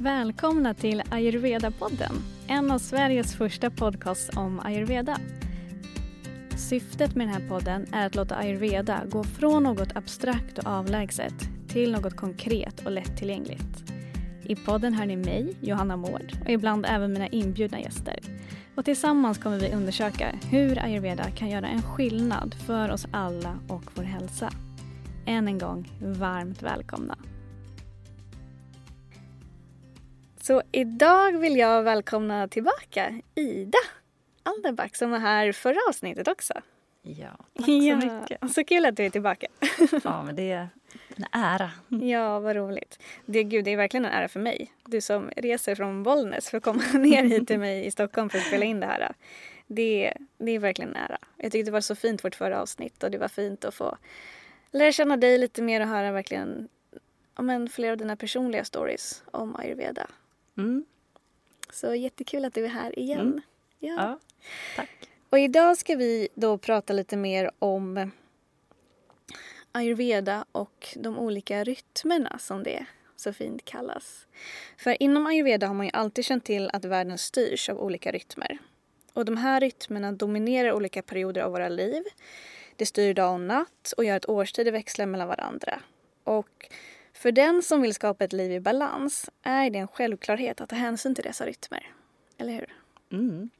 Välkomna till Ayurveda-podden, en av Sveriges första podcasts om ayurveda. Syftet med den här podden är att låta ayurveda gå från något abstrakt och avlägset till något konkret och lättillgängligt. I podden hör ni mig, Johanna Mård, och ibland även mina inbjudna gäster. Och tillsammans kommer vi undersöka hur ayurveda kan göra en skillnad för oss alla och vår hälsa. Än en gång, varmt välkomna. Så idag vill jag välkomna tillbaka Ida Alderback som var här förra avsnittet också. Ja, tack så ja, mycket. Så kul att du är tillbaka. Ja, men det är en ära. Ja, vad roligt. Det, gud, det är verkligen en ära för mig. Du som reser från Bollnäs för att komma ner hit till mig i Stockholm för att spela in det här. Det, det är verkligen en ära. Jag tyckte det var så fint vårt förra avsnitt och det var fint att få lära känna dig lite mer och höra verkligen men, flera av dina personliga stories om ayurveda. Mm. Så jättekul att du är här igen. Mm. Ja. ja, tack. Och idag ska vi då prata lite mer om ayurveda och de olika rytmerna som det så fint kallas. För inom ayurveda har man ju alltid känt till att världen styrs av olika rytmer. Och de här rytmerna dominerar olika perioder av våra liv. Det styr dag och natt och gör att årstider växlar mellan varandra. Och för den som vill skapa ett liv i balans är det en självklarhet att ta hänsyn till dessa rytmer. Eller hur? Mm.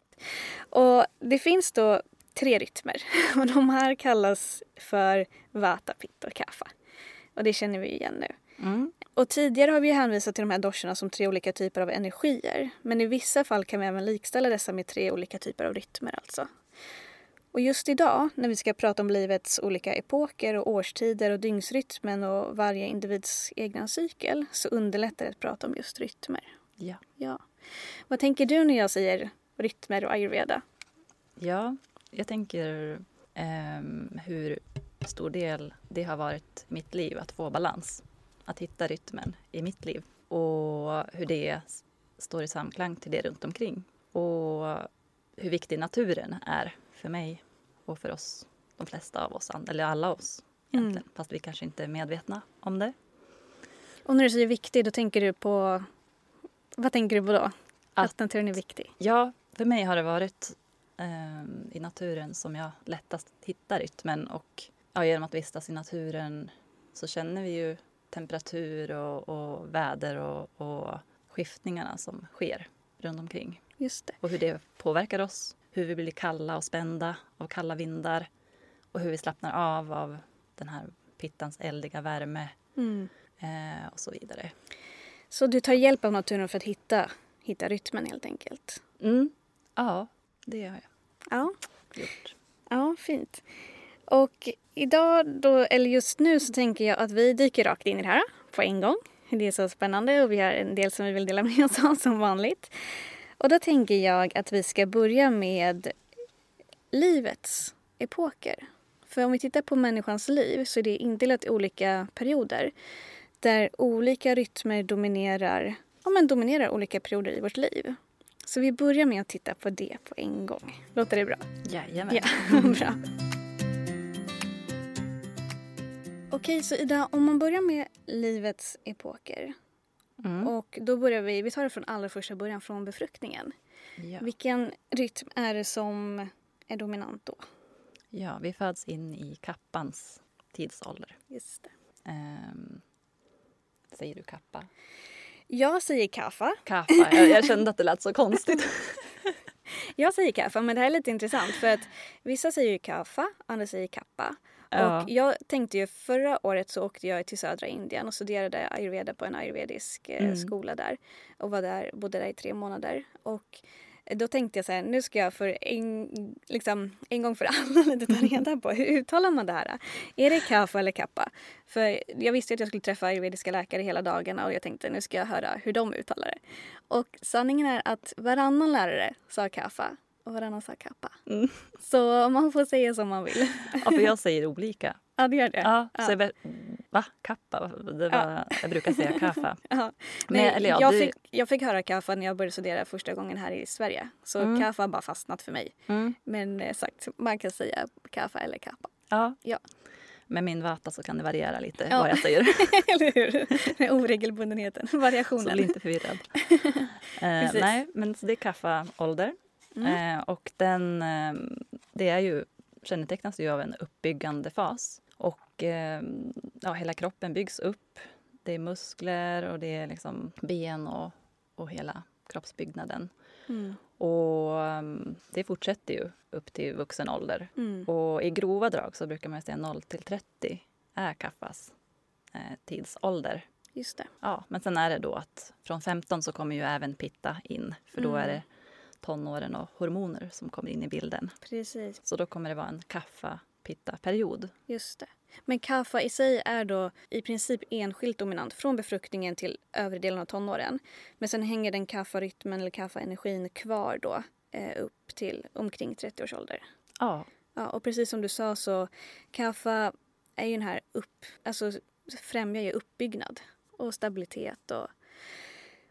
Och det finns då tre rytmer och de här kallas för Vata, Pitta och Kapha. Och det känner vi igen nu. Mm. Och tidigare har vi hänvisat till de här doshorna som tre olika typer av energier. Men i vissa fall kan vi även likställa dessa med tre olika typer av rytmer alltså. Och just idag när vi ska prata om livets olika epoker och årstider och dygnsrytmen och varje individs egna cykel så underlättar det att prata om just rytmer. Ja. ja. Vad tänker du när jag säger rytmer och ayurveda? Ja, jag tänker eh, hur stor del det har varit mitt liv att få balans. Att hitta rytmen i mitt liv och hur det står i samklang till det runt omkring. Och hur viktig naturen är för mig och för oss, de flesta av oss, eller alla oss egentligen. Mm. Fast vi kanske inte är medvetna om det. Och när du säger viktig, då tänker du på... Vad tänker du på då? Att, att naturen är viktig? Ja, för mig har det varit eh, i naturen som jag lättast hittar rytmen. Och ja, genom att vistas i naturen så känner vi ju temperatur och, och väder och, och skiftningarna som sker runt omkring. Just det. Och hur det påverkar oss. Hur vi blir kalla och spända av kalla vindar. Och hur vi slappnar av av den här pittans eldiga värme. Mm. Eh, och så vidare. Så du tar hjälp av naturen för att hitta, hitta rytmen helt enkelt? Mm. Ja, det har jag ja. gjort. Ja, fint. Och idag då, eller just nu så tänker jag att vi dyker rakt in i det här på en gång. Det är så spännande och vi har en del som vi vill dela med oss av som vanligt. Och då tänker jag att vi ska börja med livets epoker. För om vi tittar på människans liv så är det indelat i olika perioder där olika rytmer dominerar, ja, men dominerar olika perioder i vårt liv. Så vi börjar med att titta på det på en gång. Låter det bra? Jajamän. Ja, bra. Okej, så Ida, om man börjar med livets epoker. Mm. Och då börjar vi, vi tar det från allra första början, från befruktningen. Ja. Vilken rytm är det som är dominant då? Ja, vi föds in i kappans tidsålder. Just det. Um, säger du kappa? Jag säger kaffa. Kaffa, jag, jag kände att det lät så konstigt. jag säger kaffa, men det här är lite intressant för att vissa säger ju kaffa, andra säger kappa. Ja. Och jag tänkte ju förra året så åkte jag till södra Indien och studerade ayurveda på en ayurvedisk eh, mm. skola där. Och var där, bodde där i tre månader. Och Då tänkte jag så här, nu ska jag för en, liksom, en gång för alla lite ta reda på hur uttalar man det här? Är det kaffa eller kappa? För jag visste att jag skulle träffa ayurvediska läkare hela dagarna och jag tänkte nu ska jag höra hur de uttalar det. Och sanningen är att varannan lärare sa kaffa och varannan sa kappa. Mm. Så man får säga som man vill. Ja, för jag säger olika. Ja, det gör det. Ja, Ja. så jag, va? Kappa? Det var, Jag brukar säga kaffa. Ja. Men, Nej, eller ja, jag, det- fick, jag fick höra kaffa när jag började studera första gången här i Sverige. Så Mm. kaffa har bara fastnat för mig. Mm. Men eh, sagt, man kan säga kaffa eller kappa. Ja. Ja. Med min vata så kan det variera lite Ja. vad jag säger. eller hur? Med oregelbundenheten, Så variationen. bli inte förvirrad. eh, nej, men så det är kaffaålder. Mm. Eh, och den, eh, det är ju, kännetecknas ju av en uppbyggande fas. Och eh, ja, hela kroppen byggs upp. Det är muskler och det är liksom ben och, och hela kroppsbyggnaden. Mm. Och um, det fortsätter ju upp till vuxen ålder. Mm. Och i grova drag så brukar man säga 0 till 30 är kaffas eh, tidsålder. Just det. Ja, men sen är det då att från 15 så kommer ju även pitta in. För då är Mm. det tonåren och hormoner som kommer in i bilden. Precis, Så då kommer det vara en kaffa-pitta-period. just det. Men kaffa i sig är då i princip enskilt dominant från befruktningen till övre delen av tonåren. Men sen hänger den kaffarytmen eller kaffaenergin kvar då eh, upp till omkring 30 års ålder. Ja, Ja, och precis som du sa så kaffa är ju den här upp, alltså främjar ju uppbyggnad och stabilitet och,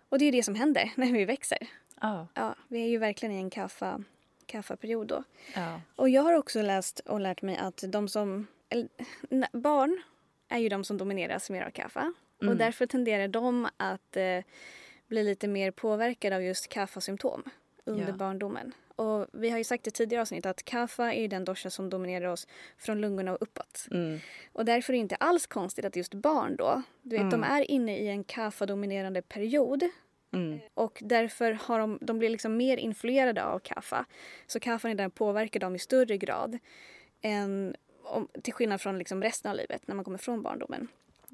och det är det som händer när vi växer. Ja, Ja, vi är ju verkligen i en kaffa, kaffaperiod då. ja. Och jag har också läst och lärt mig att de som, eller, barn är ju de som domineras mer av kaffa. Och Mm. därför tenderar de att eh, bli lite mer påverkade av just kaffasymptom under Ja. barndomen. Och vi har ju sagt i tidigare avsnitt att kaffa är den dosha som dominerar oss från lungorna och uppåt. Mm. Och därför är det inte alls konstigt att just barn då, du vet de Mm. är inne i en kaffa-dominerande period Mm. och därför har de, de blir liksom mer influerade av kaffa. Så kaffan är där påverkar dem i större grad än om, till skillnad från liksom resten av livet när man kommer från barndomen.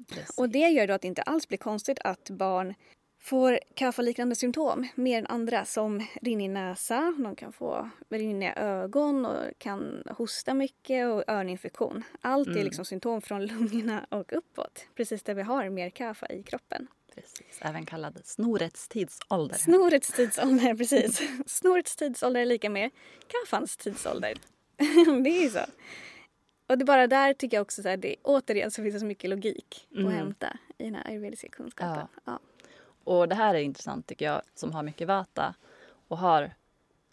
Precis. Och det gör då att det inte alls blir konstigt att barn får kaffaliknande symptom mer än andra som rinnig näsa, de kan få rinniga ögon och kan hosta mycket och öroninfektion. Allt är Mm. liksom symptom från lungorna och uppåt. Precis där vi har mer kaffa i kroppen. Precis. Även kallad snorets tidsålder. Snorets tidsålder, precis. Snorets tidsålder är lika med kaffans tidsålder. det är ju så. Och det bara där tycker jag också så här, det, återigen så finns det så mycket logik Mm. att hämta i den här ayurvediska kunskapen. Ja. Ja. Och det här är intressant tycker jag, som har mycket vata och har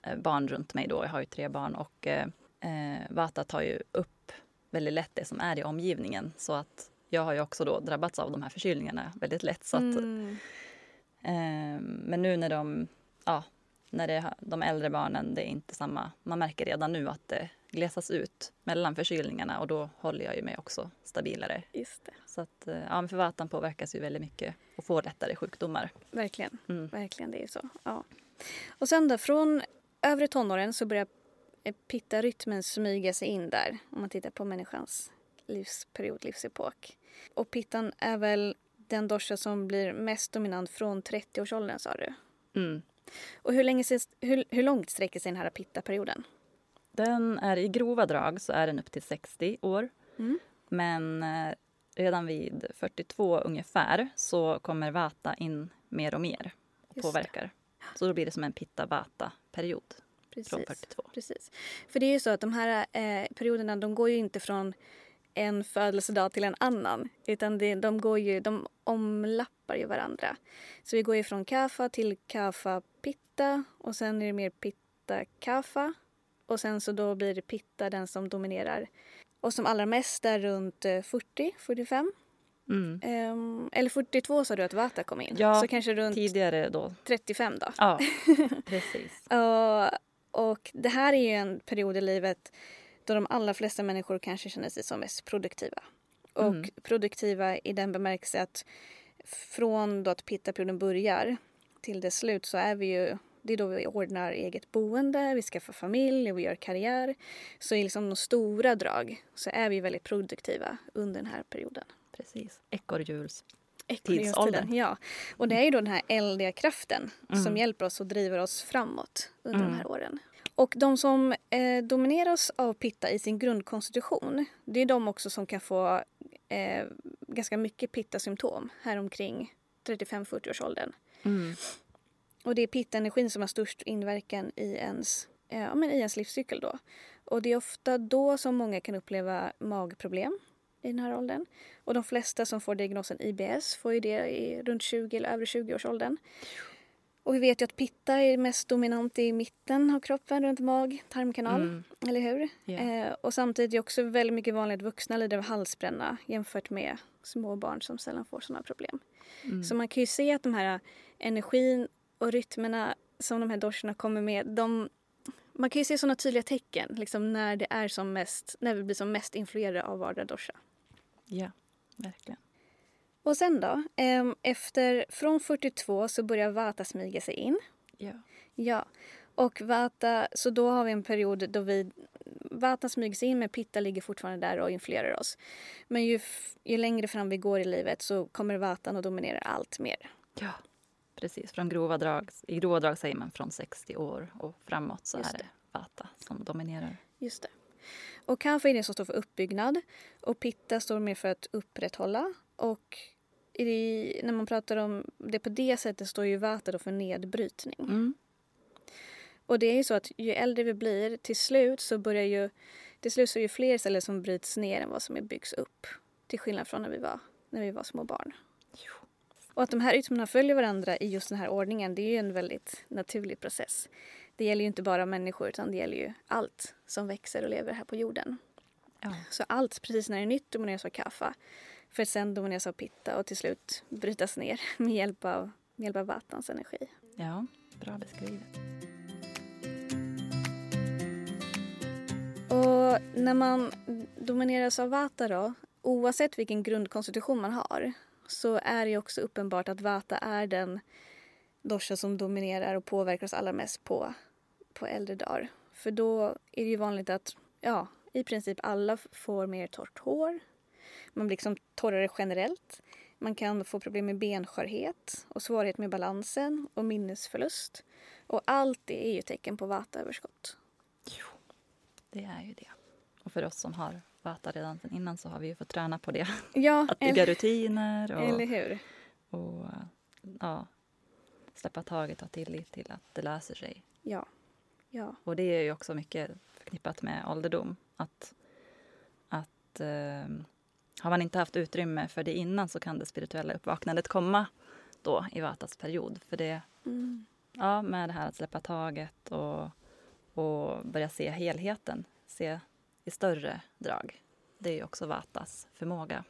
eh, barn runt mig då. Jag har ju tre barn och eh, eh, vata tar ju upp väldigt lätt det som är i omgivningen. Så att jag har ju också då drabbats av de här förkylningarna väldigt lätt. Så att, Mm. eh, men nu när de, ja, när det, är de äldre barnen, det är inte samma. Man märker redan nu att det glesas ut mellan förkylningarna och då håller jag ju mig också stabilare. Just det. Så att, eh, ja, för vatan påverkas ju väldigt mycket och får lättare sjukdomar. Verkligen. Mm. Verkligen, det är så. Ja. Och sen då, från övre tonåren så börjar eh, pitta-rytmen smyga sig in där. Om man tittar på människans livsperiod, livsepok. Och pittan är väl den dosha som blir mest dominant från 30-årsåldern sa du. Mm. Och hur, länge, hur, hur långt sträcker sig den här pitta-perioden? Den är i grova drag så är den upp till 60 år. Mm. Men eh, redan vid 42 ungefär så kommer vata in mer och mer och Just påverkar. Så då blir det som en pitta-vata-period Precis. 42. Precis. För det är ju så att de här eh, perioderna de går ju inte från en födelsedag till en annan. Utan det, de, går ju, de omlappar ju varandra. Så vi går ju från kaffa till kaffa pitta och sen är det mer pitta kaffa. Och sen så då blir det pitta den som dominerar. Och som allra mest är runt eh, 40, 45. Mm. Ehm, eller 42 sa du att vata kom in. Ja, så kanske runt Tidigare då. 35 då. Ja, precis. Och, och det här är ju en period i livet då de allra flesta människor kanske känner sig som mest produktiva. Och Mm. produktiva i den bemärkelse att från då att pitta-perioden börjar till dess slut så är vi ju det är då vi ordnar eget boende, vi skaffar familj och vi gör karriär. Så i liksom de stora drag så är vi väldigt produktiva under den här perioden. precis. Ekorrhjuls tidsåldern. Ja, och det är ju då den här eldiga kraften Mm. som hjälper oss och driver oss framåt under Mm. de här åren. Och de som eh, domineras av pitta i sin grundkonstitution, det är de också som kan få eh, ganska mycket pitta-symptom här omkring 35-40 års åldern. Mm. Och det är pitta-energin som har störst inverkan i ens, eh, ja, men i ens livscykel då. Och det är ofta då som många kan uppleva magproblem i den här åldern. Och de flesta som får diagnosen IBS får ju det i runt 20 eller över 20-årsåldern. Och vi vet ju att pitta är mest dominant i mitten av kroppen, runt mag, tarmkanal. Mm. Eller hur? Ja. Eh, och samtidigt är det också väldigt mycket vanligt att vuxna lider av halsbränna jämfört med små barn som sällan får sådana problem. Mm. Så man kan ju se att de här energin och rytmerna som de här doshorna kommer med, de, man kan ju se sådana tydliga tecken liksom när det är som mest, när vi blir som mest influerade av vardera dosha. Ja, verkligen. Och sen då, em, efter, från 42 så börjar vata smyga sig in. Ja. Ja, och vata, så då har vi en period då vi, vata smyger sig in men pitta ligger fortfarande där och influerar oss. Men ju, ju längre fram vi går i livet så kommer vatan att dominera allt mer. ja, precis. Från grova drag, I grova drag säger man från 60 år och framåt så Just är det vata som dominerar. Just det. Och kapha är det som står för uppbyggnad och pitta står mer för att upprätthålla. Och i, när man pratar om det på det sättet står ju vata då för nedbrytning. Mm. Och det är ju så att ju äldre vi blir, till slut så börjar ju till slut så är det fler celler som bryts ner än vad som byggs upp. Till skillnad från när vi var, när vi var små barn. Och att de här rytmerna följer varandra i just den här ordningen, det är ju en väldigt naturlig process. Det gäller ju inte bara människor utan det gäller ju allt som växer och lever här på jorden. Ja. Så allt, precis när det är nytt, domineras av kaffa. För att sen domineras av pitta och till slut brytas ner med hjälp av, med hjälp av vattens energi. ja, bra beskrivet. Och när man domineras av vata då, oavsett vilken grundkonstitution man har, så är det också uppenbart att vata är den dosha som dominerar och påverkar oss allra mest på, på äldre dagar. För då är det ju vanligt att, ja, i princip alla får mer torrt hår. Man blir liksom torrare generellt. Man kan få problem med benskörhet och svårighet med balansen och minnesförlust. Och allt det är ju tecken på vataöverskott. Jo, det är ju det. Och för oss som har vata redan sedan innan så har vi ju fått träna på det. Ja, Att bygga rutiner eller och, hur? och ja, släppa taget och ha tillit till att det löser sig. Ja. Ja. Och det är ju också mycket förknippat med ålderdom. Att, att eh, har man inte haft utrymme för det innan så kan det spirituella uppvaknandet komma då i Vatas period. För det, Mm. ja, med det här att släppa taget och, och börja se helheten, se i större drag. Det är ju också Vatas förmåga.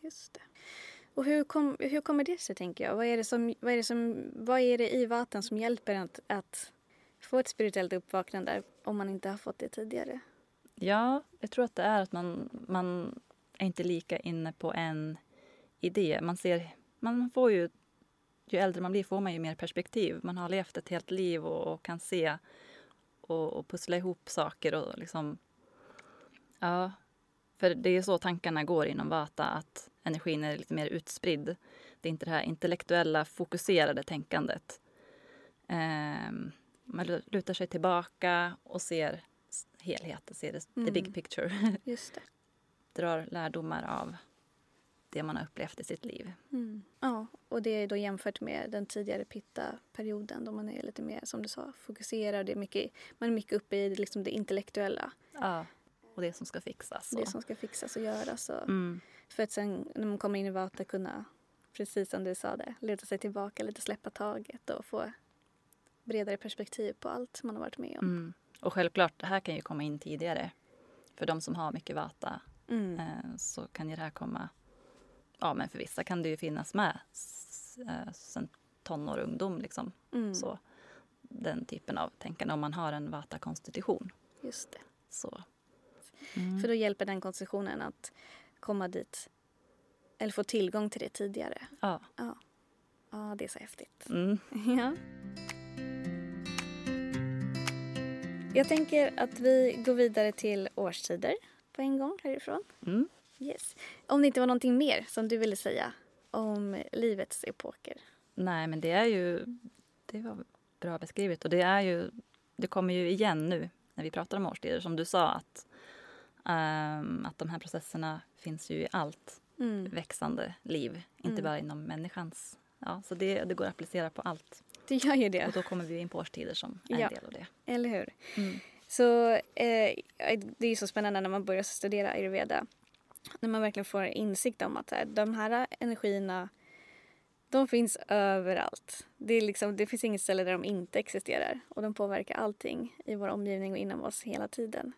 Just det. Och hur, kom, hur kommer det sig, tänker jag? Vad är det, som, vad är det, som, vad är det i vatten som hjälper att, att få ett spirituellt uppvaknande om man inte har fått det tidigare? Ja, jag tror att det är att man, man är inte lika inne på en idé. Man ser, man får ju, ju äldre man blir får man ju mer perspektiv. Man har levt ett helt liv och, och kan se och, och pussla ihop saker och liksom, ja. För det är så tankarna går inom Vata, att energin är lite mer utspridd. Det är inte det här intellektuella, fokuserade tänkandet. Ehm, man lutar sig tillbaka och ser helheten, ser det, the Mm. big picture. Just det. Drar lärdomar av det man har upplevt i sitt liv. Mm. Ja, och det är då jämfört med den tidigare pitta-perioden då man är lite mer, som du sa, fokuserad. Det är mycket, man är mycket uppe i liksom det intellektuella. Ja, och det som ska fixas. Det och- som ska fixas och göras. Och Mm. För att sen när man kommer in i vata kunna, precis som du sa det, luta sig tillbaka lite, släppa taget och få bredare perspektiv på allt man har varit med om. Mm. Och självklart, det här kan ju komma in tidigare. För de som har mycket vata Mm. eh, så kan ju det här komma... Ja, men för vissa kan det ju finnas med eh, sen tonår och ungdom. Liksom. Mm. Så, den typen av tänkande om man har en vata-konstitution. Just det. Så. Mm. För då hjälper den konstitutionen att komma dit eller få tillgång till det tidigare. Ja. Ja, ja det är så häftigt. Mm. Ja. Jag tänker att vi går vidare till årstider på en gång härifrån. Mm. Yes. Om det inte var någonting mer som du ville säga om livets epoker? Nej, men det är ju... Det var bra beskrivet. Och det är ju... Det kommer ju igen nu när vi pratar om årstider. Som du sa, att, um, att de här processerna finns ju i allt mm. växande liv. Inte mm. bara inom människans... Ja, så det, det går att applicera på allt. Det gör ju det. Och då kommer vi in på årstider som är ja, en del av det. Eller hur. Mm. Så eh, det är så spännande när man börjar studera ayurveda. När man verkligen får insikt om att här, de här energierna de finns överallt. Det, är liksom, det finns inget ställe där de inte existerar och de påverkar allting i vår omgivning och inom oss hela tiden.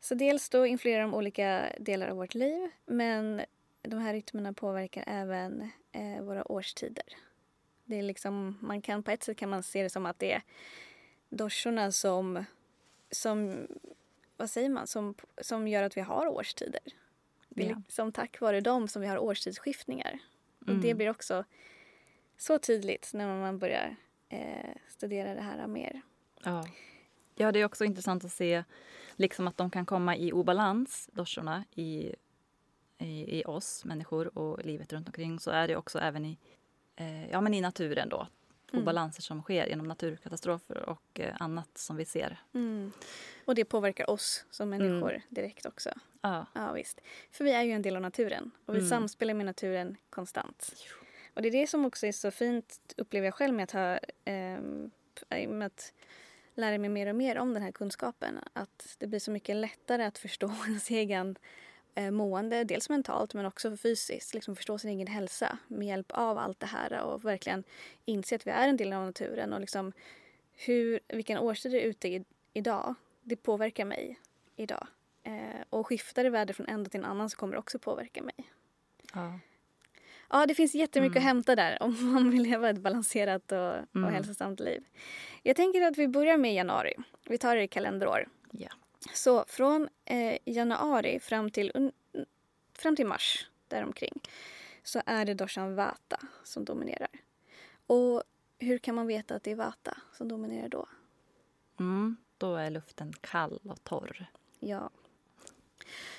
Så dels då influerar de olika delar av vårt liv men de här rytmerna påverkar även eh, våra årstider. Det är liksom, man kan, på ett sätt kan man se det som att det är doshorna som, som vad säger man, som, som gör att vi har årstider. Det är ja. liksom tack vare dem som vi har årstidsskiftningar. Mm. Och det blir också så tydligt när man börjar eh, studera det här mer. Ja. ja, det är också intressant att se liksom att de kan komma i obalans, doshorna, i, i, i oss människor och livet runt omkring. Så är det också även i, eh, ja, men i naturen då. Mm. Obalanser som sker genom naturkatastrofer och eh, annat som vi ser. Mm. Och det påverkar oss som människor mm. direkt också. Ja. ja. visst. För vi är ju en del av naturen och vi mm. samspelar med naturen konstant. Och det är det som också är så fint, upplever jag själv, med att, ha, eh, med att lära mig mer och mer om den här kunskapen. Att det blir så mycket lättare att förstå ens egen mående, dels mentalt men också fysiskt. Liksom förstå sin egen hälsa med hjälp av allt det här och verkligen inse att vi är en del av naturen och liksom hur, vilken årstid det är ute i, idag, det påverkar mig idag. Eh, och skiftar det väder från en dag till en annan så kommer det också påverka mig. Ja. Ja, det finns jättemycket mm. att hämta där om man vill leva ett balanserat och, mm. och hälsosamt liv. Jag tänker att vi börjar med januari. Vi tar det i kalenderår. Ja. Så från eh, januari fram till, fram till mars däromkring så är det doshan vata som dominerar. Och hur kan man veta att det är vata som dominerar då? Mm, då är luften kall och torr. Ja.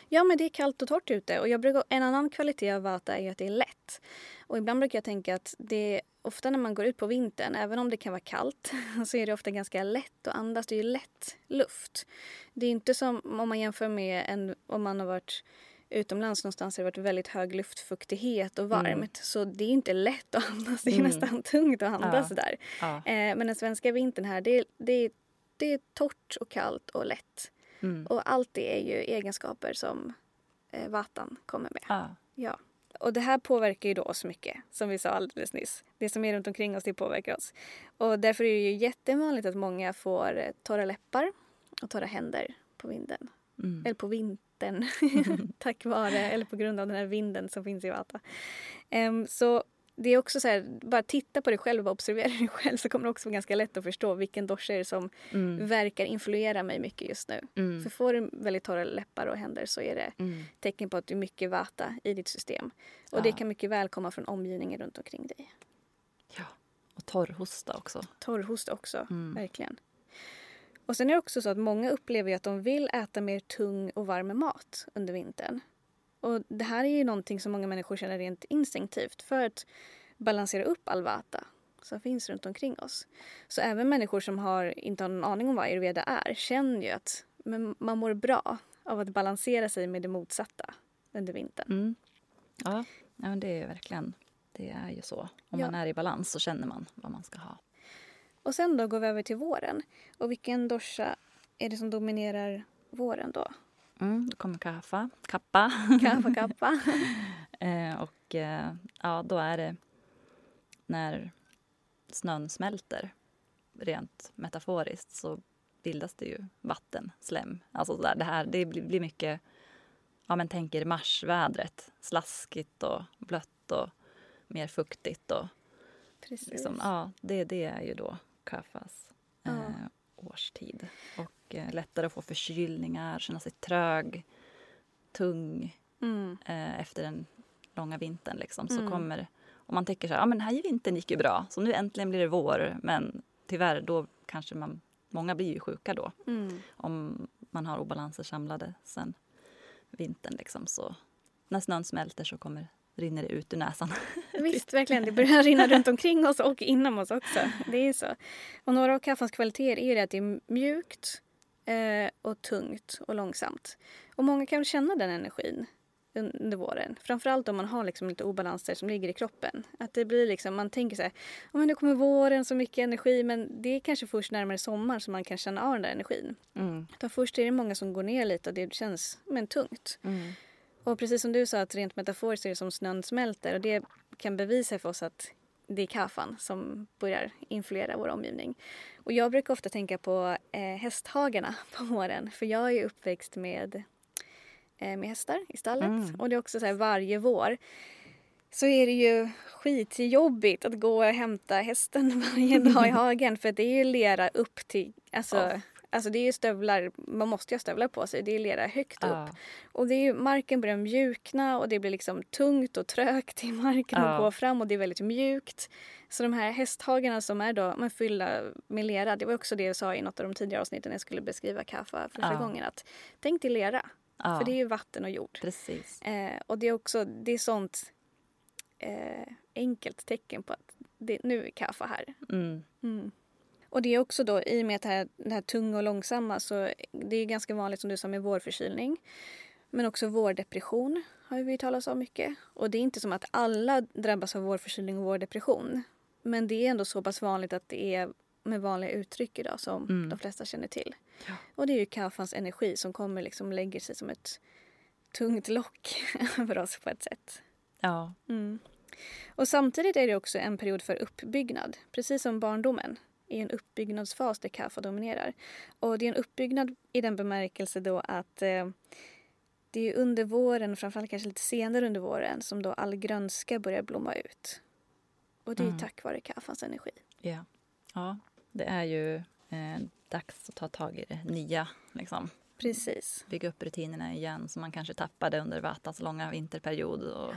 Ja, men det är kallt och torrt ute. Och jag brukar, en annan kvalitet av vata är att det är lätt. Och ibland brukar jag tänka att det ofta när man går ut på vintern, även om det kan vara kallt, så är det ofta ganska lätt att andas. Det är ju lätt luft. Det är inte som om man jämför med en, om man har varit utomlands någonstans har det varit väldigt hög luftfuktighet och varmt. Mm. Så det är inte lätt att andas. Det är mm. nästan tungt att andas ja. där. Ja. Eh, men den svenska vintern här, det, det, det är torrt och kallt och lätt. Mm. Och allt det är ju egenskaper som eh, vatan kommer med. Ah. Ja. Och det här påverkar ju då oss mycket, som vi sa alldeles nyss. Det som är runt omkring oss, det påverkar oss. Och därför är det ju jättevanligt att många får eh, torra läppar och torra händer på vinden. Mm. Eller på vintern, tack vare, eller på grund av den här vinden som finns i Vata. Um, så det är också så här, bara titta på dig själv och observera dig själv så kommer det också vara ganska lätt att förstå vilken det som mm. verkar influera mig mycket just nu. Mm. För får du väldigt torra läppar och händer så är det mm. tecken på att du är mycket vata i ditt system. Och ja. det kan mycket väl komma från omgivningen runt omkring dig. Ja, och torrhosta också. Torrhosta också, mm. verkligen. Och sen är det också så att många upplever att de vill äta mer tung och varm mat under vintern. Och det här är ju någonting som många människor känner rent instinktivt för att balansera upp all vata som finns runt omkring oss. Så även människor som har, inte har någon aning om vad ayurveda är känner ju att men man mår bra av att balansera sig med det motsatta under vintern. Mm. Ja, ja men det är verkligen, det är ju så. Om ja. man är i balans så känner man vad man ska ha. Och sen då går vi över till våren. Och vilken dosha är det som dominerar våren då? Mm, då kommer kaffa, kappa. Kaffa, kappa. eh, och eh, ja, då är det när snön smälter, rent metaforiskt, så bildas det ju vatten, slem. Alltså där, det, här, det blir mycket, ja men tänk er marsvädret. Slaskigt och blött och mer fuktigt. Och, Precis. Liksom, ja, det, det är ju då kaffas eh, ja. årstid. Och Eh, lättare att få förkylningar, känna sig trög, tung mm. eh, efter den långa vintern. Liksom, så mm. kommer, om man tänker så här, ja men den här vintern gick ju bra, så nu äntligen blir det vår. Men tyvärr, då kanske man, många blir ju sjuka då. Mm. Om man har obalanser samlade sen vintern. Liksom, så när snön smälter så kommer rinner det ut ur näsan. Visst, verkligen. Det börjar rinna runt omkring oss och inom oss också. Det är så. Och några av kaffens kvaliteter är ju det att det är mjukt och tungt och långsamt. Och många kan känna den energin under våren. Framförallt om man har liksom lite obalanser som ligger i kroppen. Att det blir liksom, man tänker så här, oh, men nu kommer våren, så mycket energi. Men det är kanske först närmare sommar som man kan känna av den där energin. Mm. Utan först är det många som går ner lite och det känns men, tungt. Mm. Och precis som du sa, att rent metaforiskt är det som snön smälter. Och det kan bevisa för oss att det är kaffan som börjar influera vår omgivning. Och jag brukar ofta tänka på eh, hästhagarna på våren. För jag är uppväxt med Eh, med hästar i stallet. Mm. Och det är också så här varje vår så är det ju skitjobbigt att gå och hämta hästen varje dag i hagen för det är ju lera upp till, alltså. Alltså det är ju stövlar, man måste ju ha stövlar på sig, det är lera högt upp. Och det är ju, marken börjar mjukna och det blir liksom tungt och trögt i marken uh. att gå fram och det är väldigt mjukt. Så de här hästhagarna som är då, men fyllda med lera, det var också det jag sa i något av de tidigare avsnitten när jag skulle beskriva kaffa första uh. gången att tänk dig lera. För det är ju vatten och jord. Precis. Eh, och det är också det är sånt eh, enkelt tecken på att det, nu är kaffe här. Mm. Mm. Och det är också då i och med att det här, det här tunga och långsamma så det är ganska vanligt som du sa med vårförkylning. Men också vårdepression har vi talat om mycket. Och det är inte som att alla drabbas av vårförkylning och vårdepression. Men det är ändå så pass vanligt att det är med vanliga uttryck idag som mm. de flesta känner till. Ja. Och det är ju kaffans energi som kommer liksom lägger sig som ett tungt lock över oss på ett sätt. Ja. Mm. Och samtidigt är det också en period för uppbyggnad, precis som barndomen i en uppbyggnadsfas där kaffe dominerar. Och det är en uppbyggnad i den bemärkelse då att eh, det är under våren, framförallt kanske lite senare under våren, som då all grönska börjar blomma ut. Och det är mm. tack vare kaffans energi. Ja. ja, det är ju eh, dags att ta tag i det nya. Liksom. Precis. Bygga upp rutinerna igen som man kanske tappade under Vatas långa vinterperiod. Och,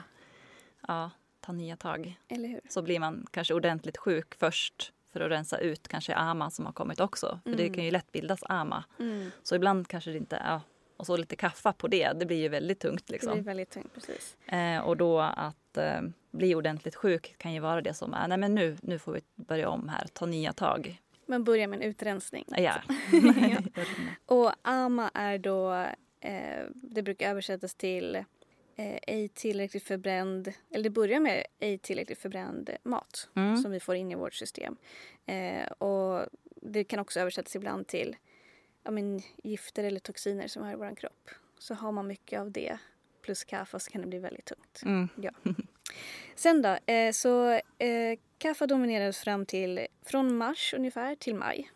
ja, ta nya tag. Eller hur? Så blir man kanske ordentligt sjuk först för att rensa ut kanske ama som har kommit också. För mm. det kan ju lätt bildas ama. Mm. Så ibland kanske det inte... Ja, och så lite kaffa på det, det blir ju väldigt tungt. Liksom. Det blir väldigt tungt, precis. Eh, och då att eh, bli ordentligt sjuk kan ju vara det som är, nej men nu, nu får vi börja om här, ta nya tag. Man börjar med en utrensning. Ja. ja. Och ama är då, eh, det brukar översättas till eh, ej tillräckligt förbränd, eller det börjar med ej tillräckligt förbränd mat mm. som vi får in i vårt system. Eh, och det kan också översättas ibland till ja, men, gifter eller toxiner som har i vår kropp. Så har man mycket av det plus kaffe så kan det bli väldigt tungt. Mm. Ja. Sen då, eh, så eh, kaffe dominerades fram till från mars ungefär till maj.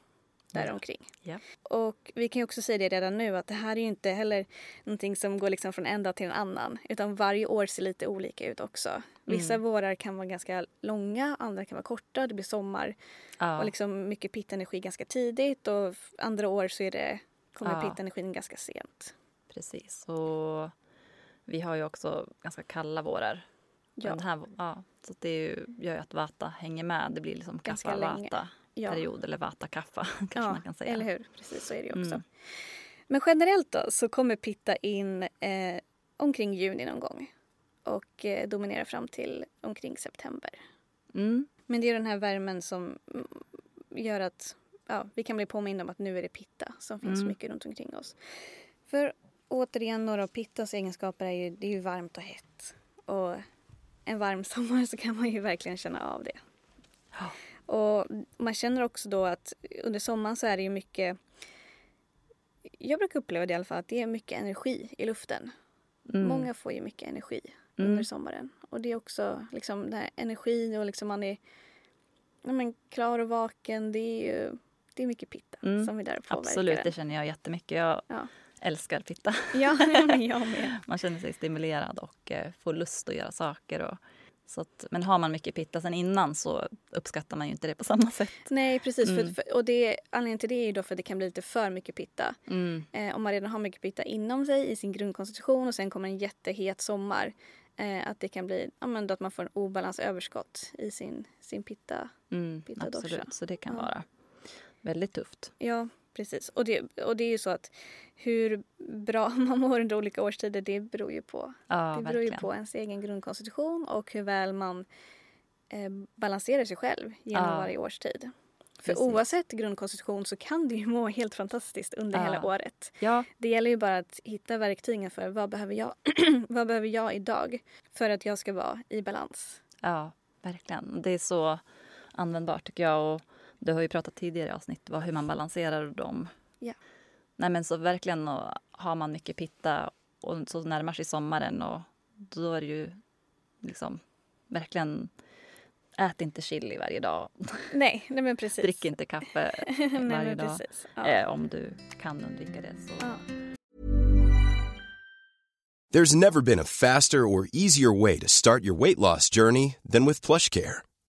Däromkring. Ja. Och vi kan ju också säga det redan nu att det här är ju inte heller någonting som går liksom från en dag till en annan. Utan varje år ser lite olika ut också. Vissa mm. vårar kan vara ganska långa, andra kan vara korta, det blir sommar. Ja. Och liksom mycket pittenergi ganska tidigt och andra år så är det, kommer ja. pittenergin ganska sent. Precis. Och vi har ju också ganska kalla vårar. Ja. Den här, ja, så det ju, gör ju att vata hänger med. Det blir liksom kaffa-vata ja. period eller vata-kaffa kanske ja, man kan säga. eller hur. Precis så är det också. Mm. Men generellt då så kommer pitta in eh, omkring juni någon gång och eh, dominera fram till omkring september. Mm. Men det är den här värmen som gör att ja, vi kan bli påminna om att nu är det pitta som finns mm. mycket runt omkring oss. För återigen, några av pittas egenskaper är ju, det är ju varmt och hett. Och en varm sommar så kan man ju verkligen känna av det. Ja. Och man känner också då att under sommaren så är det ju mycket jag brukar uppleva det i alla fall att det är mycket energi i luften. Mm. Många får ju mycket energi mm. under sommaren. Och det är också liksom den här energin och liksom man är ja, men, klar och vaken. Det är ju det är mycket pitta mm. som är där och påverkar Absolut, det känner jag jättemycket. Jag ja. älskar pitta. Ja, jag med. man känner sig stimulerad och eh, får lust att göra saker. Och, så att, men har man mycket pitta sen innan så uppskattar man ju inte det på samma sätt. Nej precis. Mm. För, och det, anledningen till det är ju då för att det kan bli lite för mycket pitta. Mm. Eh, om man redan har mycket pitta inom sig i sin grundkonstitution och sen kommer en jättehet sommar. Eh, att det kan bli ja, men att man får en obalans överskott i sin, sin pitta, mm, pitta Absolut, så det kan ja. vara väldigt tufft. Ja, precis. Och det, och det är ju så att hur bra man mår under olika årstider det beror ju på, Ja, det beror ju på ens egen grundkonstitution och hur väl man eh, balanserar sig själv genom Ja. varje årstid. För Precis. oavsett grundkonstitution så kan du ju må helt fantastiskt under Ja. hela året. Ja, Det gäller ju bara att hitta verktygen för vad behöver jag, vad behöver jag idag för att jag ska vara i balans. ja, verkligen. Det är så användbart tycker jag. Och du har ju pratat tidigare i avsnitt vad, hur man balanserar dem. Ja. Nej men så verkligen och har man mycket pitta och så närmar sig sommaren och då är det ju liksom verkligen ät inte chili varje dag. Nej, nej men precis. Drick inte kaffe nej, varje dag. precis. Ja. Eh, om du kan undvika det. Så. Ja. There's never been a faster or easier way to start your weight loss journey than with PlushCare.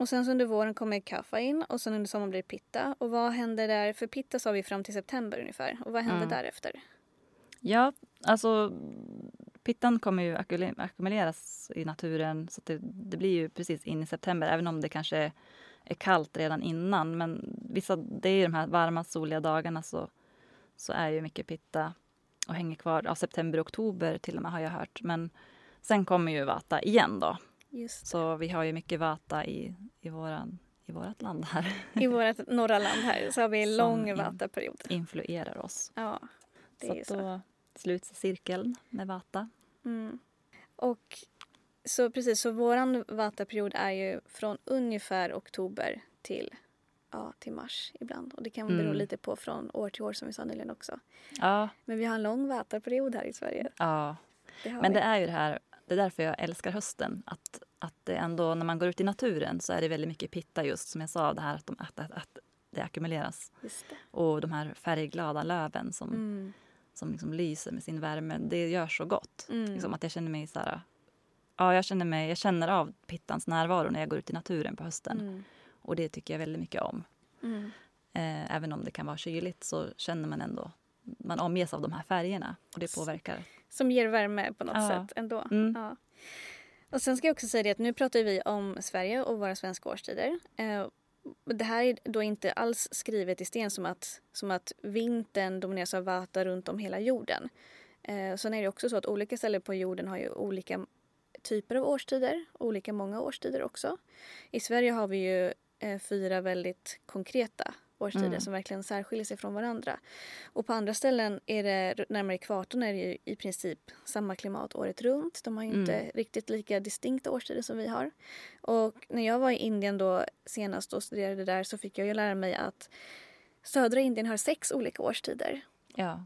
och sen så under våren kommer kaffa in och sen under sommaren blir det pitta. Och vad händer där? För pitta sa vi fram till september ungefär. Och vad händer Mm. därefter? Ja, alltså pittan kommer ju ackumuler- ackumuleras i naturen så det, det blir ju precis in i september även om det kanske är kallt redan innan. Men vissa, det är ju de här varma soliga dagarna så, så är ju mycket pitta och hänger kvar. Ja, september, oktober till och med har jag hört. Men sen kommer ju vata igen då. Så vi har ju mycket vata i, i, våran, i vårt land här. I vårt norra land här så har vi en lång in- vataperiod. Influerar oss. Ja, det så är ju så. då sluts cirkeln med vata. Mm. Och så precis, så våran vataperiod är ju från ungefär oktober till, ja, till mars ibland. Och det kan bero Mm. lite på från år till år som vi sa nyligen också. Ja, Men vi har en lång vataperiod här i Sverige. ja. Det Men vi. det är ju det här, det är därför jag älskar hösten. Att, att det ändå, när man går ut i naturen så är det väldigt mycket pitta just som jag sa, det här att, de, att, att, att det ackumuleras. Det. Och de här färgglada löven som, Mm. som liksom lyser med sin värme, det gör så gott. Mm. Liksom att jag känner mig så här, ja jag känner, mig, jag känner av pittans närvaro när jag går ut i naturen på hösten. Mm. Och det tycker jag väldigt mycket om. Mm. Eh, även om det kan vara kyligt så känner man ändå, man omges av de här färgerna och det påverkar. Som ger värme på något Ja. sätt ändå. Mm. Ja. Och sen ska jag också säga det att nu pratar vi om Sverige och våra svenska årstider. Eh, det här är då inte alls skrivet i sten som att, som att vintern domineras av vata runt om hela jorden. Eh, sen är det också så att olika ställen på jorden har ju olika typer av årstider, olika många årstider också. I Sverige har vi ju eh, fyra väldigt konkreta årstider Mm. som verkligen särskiljer sig från varandra. Och på andra ställen är det närmare ekvatorn är det ju i princip samma klimat året runt. De har ju inte Mm. riktigt lika distinkta årstider som vi har. Och när jag var i Indien då senast och studerade där så fick jag ju lära mig att södra Indien har sex olika årstider Ja.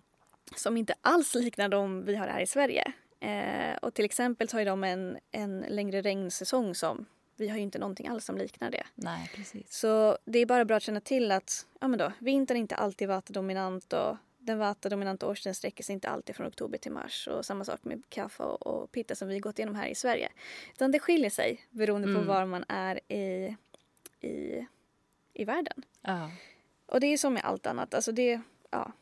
som inte alls liknar de vi har här i Sverige. Eh, och till exempel så har de en, en längre regnsäsong som vi har ju inte någonting alls som liknar det. Nej, precis. Så det är bara bra att känna till att ja, men då, vintern är inte alltid vattendominant och den vattendominanta årstiden sträcker sig inte alltid från oktober till mars. Och samma sak med kaffe och, och pitta som vi gått igenom här i Sverige. Utan det skiljer sig beroende på Mm. var man är i, i, i världen. Ja. Och det är som med allt annat. Alltså det, ja,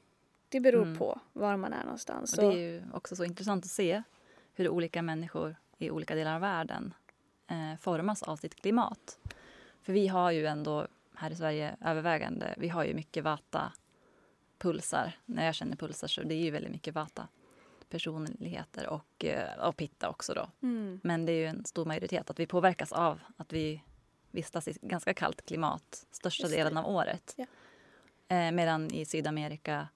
det beror Mm. på var man är någonstans. Och det är ju också så intressant att se hur olika människor i olika delar av världen eh, formas av sitt klimat. För vi har ju ändå här i Sverige övervägande, vi har ju mycket vata pulsar. När jag känner pulsar så det är ju väldigt mycket vata personligheter och, eh, och pitta också då. Mm. Men det är ju en stor majoritet att vi påverkas av att vi vistas i ganska kallt klimat största delen av året. Ja. Eh, medan i Sydamerika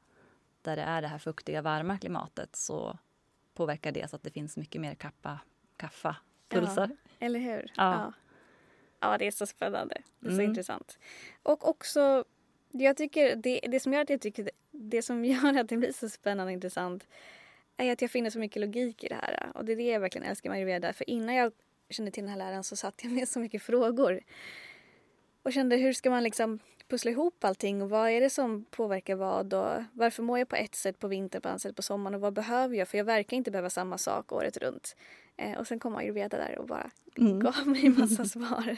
där det är det här fuktiga varma klimatet så påverkar det så att det finns mycket mer kappa, kaffa pulsar. Ja, eller hur? Ja. ja. Ja, det är så spännande. Det är så Mm. intressant. Och också, jag tycker det, det som gör att jag tycker det som gör att det blir så spännande och intressant är att jag finner så mycket logik i det här. Och det är det jag verkligen älskar med ayurveda. För innan jag kände till den här läran så satt jag med så mycket frågor. Och kände hur ska man liksom pussla ihop allting och vad är det som påverkar vad och varför mår jag på ett sätt på vintern, på annat sätt på sommaren och vad behöver jag? För jag verkar inte behöva samma sak året runt. Eh, och sen kom ayurveda där och bara Mm. gav mig massa svar.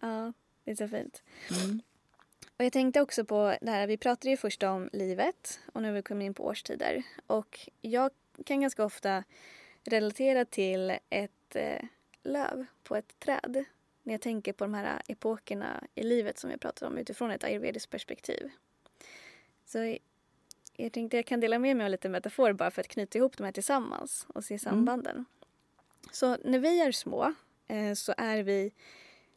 Ja, det är så fint. Mm. Och jag tänkte också på det här, vi pratade ju först om livet och nu har vi kommit in på årstider. Och jag kan ganska ofta relatera till ett eh, löv på ett träd när jag tänker på de här epokerna i livet som vi pratat om utifrån ett ayurvediskt perspektiv. Så jag tänkte jag kan dela med mig av lite metafor bara för att knyta ihop de här tillsammans och se sambanden. Så när vi är små eh, så är vi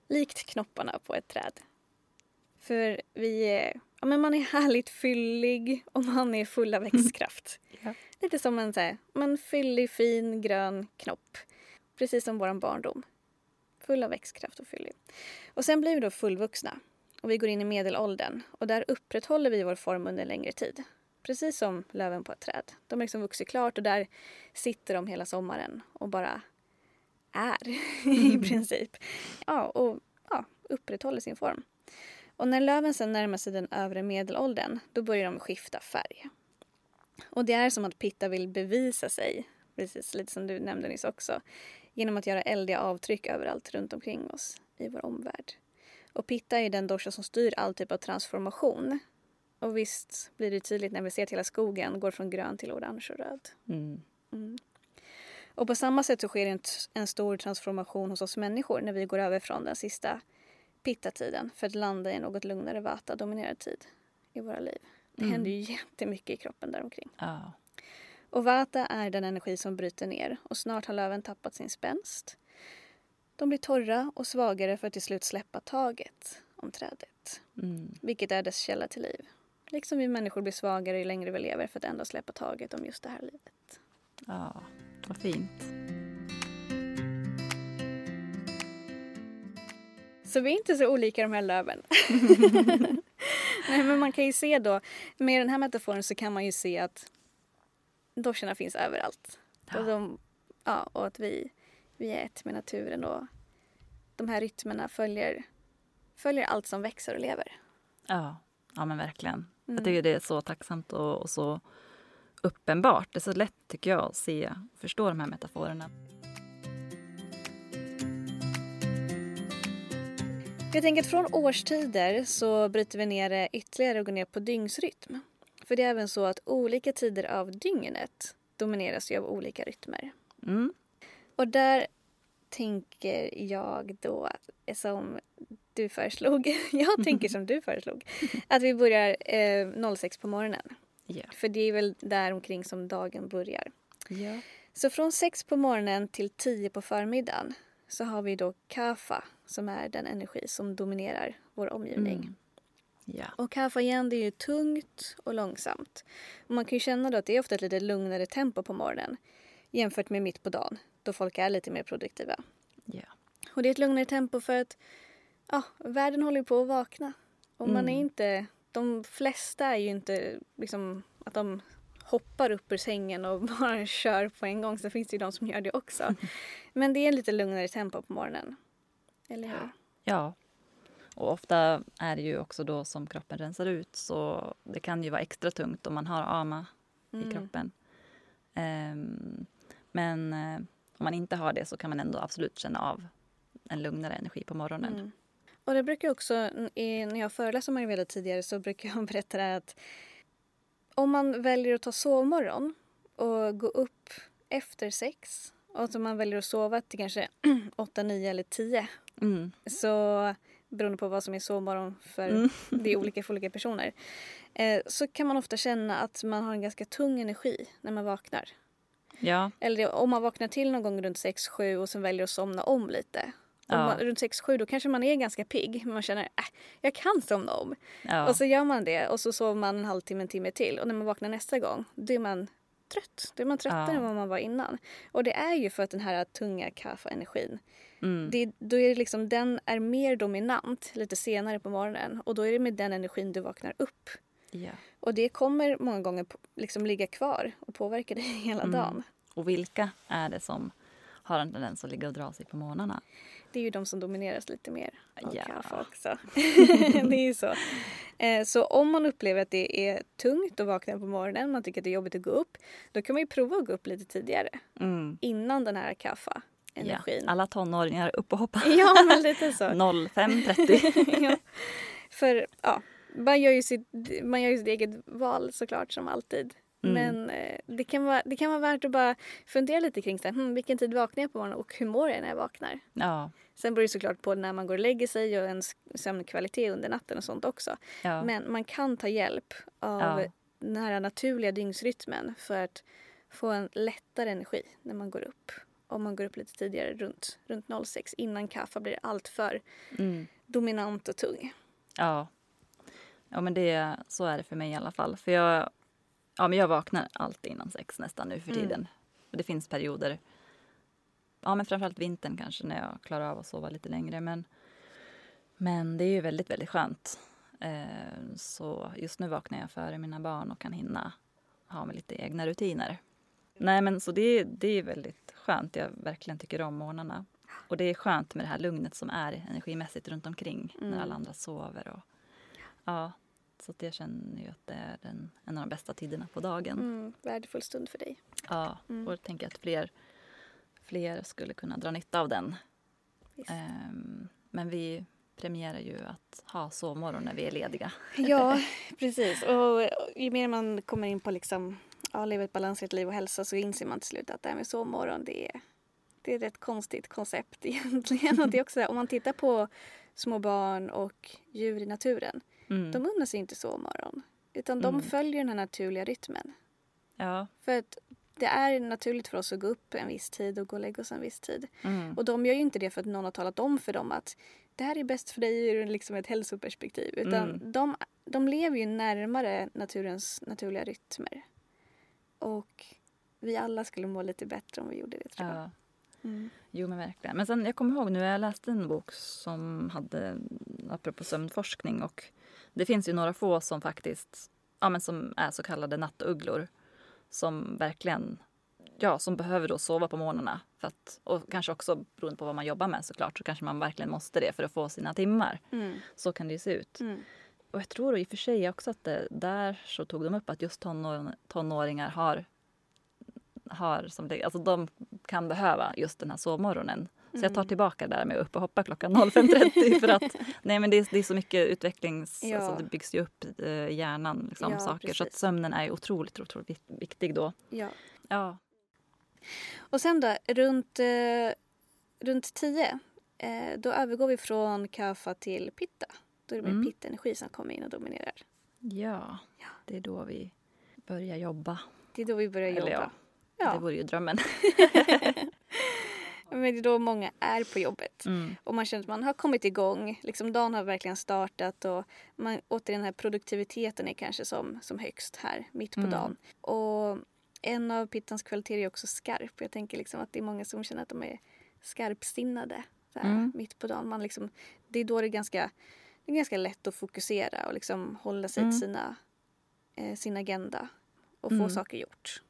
likt knopparna på ett träd. För vi är, ja, men man är härligt fyllig och man är full av växtkraft. Ja. Lite som en så här, men fyllig, fin, grön knopp. Precis som vår barndom. Full av växtkraft och fyllig. Och sen blir vi då fullvuxna och vi går in i medelåldern och där upprätthåller vi vår form under en längre tid. Precis som löven på ett träd. De har liksom vuxit klart och där sitter de hela sommaren och bara är i princip. Ja, och ja, upprätthåller sin form. Och när löven sen närmar sig den övre medelåldern då börjar de skifta färg. Och det är som att Pitta vill bevisa sig, precis lite som du nämnde nyss också, genom att göra eldiga avtryck överallt runt omkring oss i vår omvärld. Och Pitta är den dosha som styr all typ av transformation. Och visst blir det tydligt när vi ser att hela skogen går från grön till orange och röd. Mm. Mm. Och på samma sätt så sker en, en stor transformation hos oss människor när vi går över från den sista pitta-tiden för att landa i något lugnare vata-dominerad tid i våra liv. Det Mm. händer ju jättemycket i kroppen däromkring. Ja. Och vata är den energi som bryter ner och snart har löven tappat sin spänst. De blir torra och svagare för att till slut släppa taget om trädet, Mm. vilket är dess källa till liv. Liksom vi människor blir svagare ju längre vi lever för att ändå släppa taget om just det här livet. ja, vad fint. Så vi är inte så olika de här löven. Nej, men man kan ju se då, med den här metaforen så kan man ju se att doscherna finns överallt. Ja. Och, de, ja, och att vi, vi är ett med naturen och de här rytmerna följer, följer allt som växer och lever. Ja, ja men verkligen. Mm. Jag tycker det är så tacksamt och, och så uppenbart. Det är så lätt tycker jag att se och förstå de här metaforerna. Jag tänker att från årstider så bryter vi ner det ytterligare och går ner på dygnsrytm. För det är även så att olika tider av dygnet domineras ju av olika rytmer. Mm. Och där tänker jag då som du föreslog, jag tänker som du föreslog, att vi börjar eh, 06 på morgonen. Ja. För det är väl där omkring som dagen börjar. Ja. Så från 6 på morgonen till 10 på förmiddagen så har vi då kafa som är den energi som dominerar vår omgivning. Mm. Ja. Och kaffa igen det är ju tungt och långsamt. Och man kan ju känna då att det är ofta ett lite lugnare tempo på morgonen jämfört med mitt på dagen då folk är lite mer produktiva. Ja. Och det är ett lugnare tempo för att ja, världen håller på att vakna. Och man Mm. är inte, de flesta är ju inte liksom att de hoppar upp ur sängen och bara kör på en gång. Så finns det ju de som gör det också. Men det är en lite lugnare tempo på morgonen. Eller hur? ja. Och ofta är det ju också då som kroppen rensar ut så det kan ju vara extra tungt om man har ama Mm. i kroppen. Ehm, men eh, om man inte har det så kan man ändå absolut känna av en lugnare energi på morgonen. Mm. Och det brukar också, när jag föreläser om ayurveda tidigare så brukar jag berätta det här att om man väljer att ta sovmorgon och gå upp efter sex och att man väljer att sova till kanske åtta, nio eller tio Mm. så beroende på vad som är sovmorgon för Mm. det är olika för olika personer eh, så kan man ofta känna att man har en ganska tung energi när man vaknar. Ja, Eller om man vaknar till någon gång runt 6-7 och sen väljer att somna om lite. Ja. man, runt 6-7 då kanske man är ganska pigg men man känner att äh, jag kan somna om. ja. Och så gör man det och så sover man en halvtimme, en timme till och när man vaknar nästa gång då är man trött. Då är man tröttare Ja. än vad man var innan. Och det är ju för att den här tunga kaffa-energin, Mm. det, då är det liksom, den är mer dominant lite senare på morgonen och då är det med den energin du vaknar upp. ja. Och det kommer många gånger liksom ligga kvar och påverka dig hela Mm. dagen. Och vilka är det som har en tendens att ligga och dra sig på morgnarna? Det är ju de som domineras lite mer av Ja. kaffe också. det är ju så. Eh, Så om man upplever att det är tungt att vakna på morgonen, man tycker att det är jobbigt att gå upp, då kan man ju prova att gå upp lite tidigare. Mm. Innan den här Ja. kaffa-energin. Alla tonåringar upp och hoppa. Ja, men lite så. 05.30. ja. För ja, man gör, ju sitt, man gör ju sitt eget val såklart som alltid. Mm. Men eh, det, kan vara, det kan vara värt att bara fundera lite kring så här, hmm, vilken tid vaknar jag på morgonen och hur mår jag när jag vaknar. Ja, Sen beror det såklart på när man går och lägger sig och ens sömnkvalitet under natten och sånt också. ja. Men man kan ta hjälp av Ja. den här naturliga dygnsrytmen för att få en lättare energi när man går upp. Om man går upp lite tidigare, runt, runt 06, innan kaffe blir allt för Mm. dominant och tung. Ja. Ja, men det, så är det för mig i alla fall. För jag, ja, men jag vaknar alltid innan sex nästan nu för Mm. tiden. Och det finns perioder, ja men framförallt vintern kanske när jag klarar av att sova lite längre. Men, men det är ju väldigt, väldigt skönt. Eh, så just nu vaknar jag före mina barn och kan hinna ha med lite egna rutiner. Nej men så det, det är väldigt skönt. Jag verkligen tycker om morgnarna. Och det är skönt med det här lugnet som är energimässigt runt omkring Mm. när alla andra sover. Och, ja, så att jag känner ju att det är den, en av de bästa tiderna på dagen. Mm, värdefull stund för dig. Ja, Mm. och jag tänker att fler, fler skulle kunna dra nytta av den. Ehm, men vi premierar ju att ha sovmorgon när vi är lediga. Ja, precis. Och ju mer man kommer in på liksom, ja, leva ett balanserat liv och hälsa så inser man till slut att det här med sovmorgon det är, det är ett rätt konstigt koncept egentligen. Och det är också, om man tittar på små barn och djur i naturen, Mm. de unnar sig inte sovmorgon. Utan de Mm. följer den här naturliga rytmen. Ja. För att det är naturligt för oss att gå upp en viss tid och gå och lägga oss en viss tid. Mm. Och de gör ju inte det för att någon har talat om för dem att det här är bäst för dig ur liksom ett hälsoperspektiv. Utan Mm. de, de lever ju närmare naturens naturliga rytmer. Och vi alla skulle må lite bättre om vi gjorde det tror jag. ja. Mm. Jo men verkligen. Men sen jag kommer ihåg nu, jag läste en bok som hade, apropå sömnforskning och det finns ju några få som faktiskt, ja men som är så kallade nattugglor. Som verkligen, ja som behöver då sova på morgnarna. För att, och kanske också beroende på vad man jobbar med såklart så kanske man verkligen måste det för att få sina timmar. Mm. Så kan det ju se ut. Mm. Och jag tror i och för sig också att det, där så tog de upp att just tonår, tonåringar har, har som det, alltså de kan behöva just den här sovmorgonen. Så jag tar Mm. tillbaka det där med att upp och hoppa klockan 05.30 för att nej men det är, det är så mycket utvecklings, Ja. alltså det byggs ju upp eh, i hjärnan liksom, Ja, saker så att precis. sömnen är otroligt, otroligt vik- viktig då. Ja. Ja. Och sen då, runt, eh, runt 10 eh, då övergår vi från kaffa till pitta. Då är det mer Mm. pittenergi som kommer in och dominerar. ja, det är då vi börjar jobba. Det är då vi börjar Eller jobba. ja, Ja. Det vore ju drömmen. Men det är då många är på jobbet. Mm. Och man känner att man har kommit igång. Liksom dagen har verkligen startat och man, återigen den här produktiviteten är kanske som, som högst här mitt på Mm. dagen. Och en av pittans kvaliteter är också skarp. Jag tänker liksom att det är många som känner att de är skarpsinnade så här, Mm. mitt på dagen. Man liksom, det är då det är ganska, det är ganska lätt att fokusera och liksom hålla sig Mm. till sina, eh, sin agenda och få Mm. saker gjort.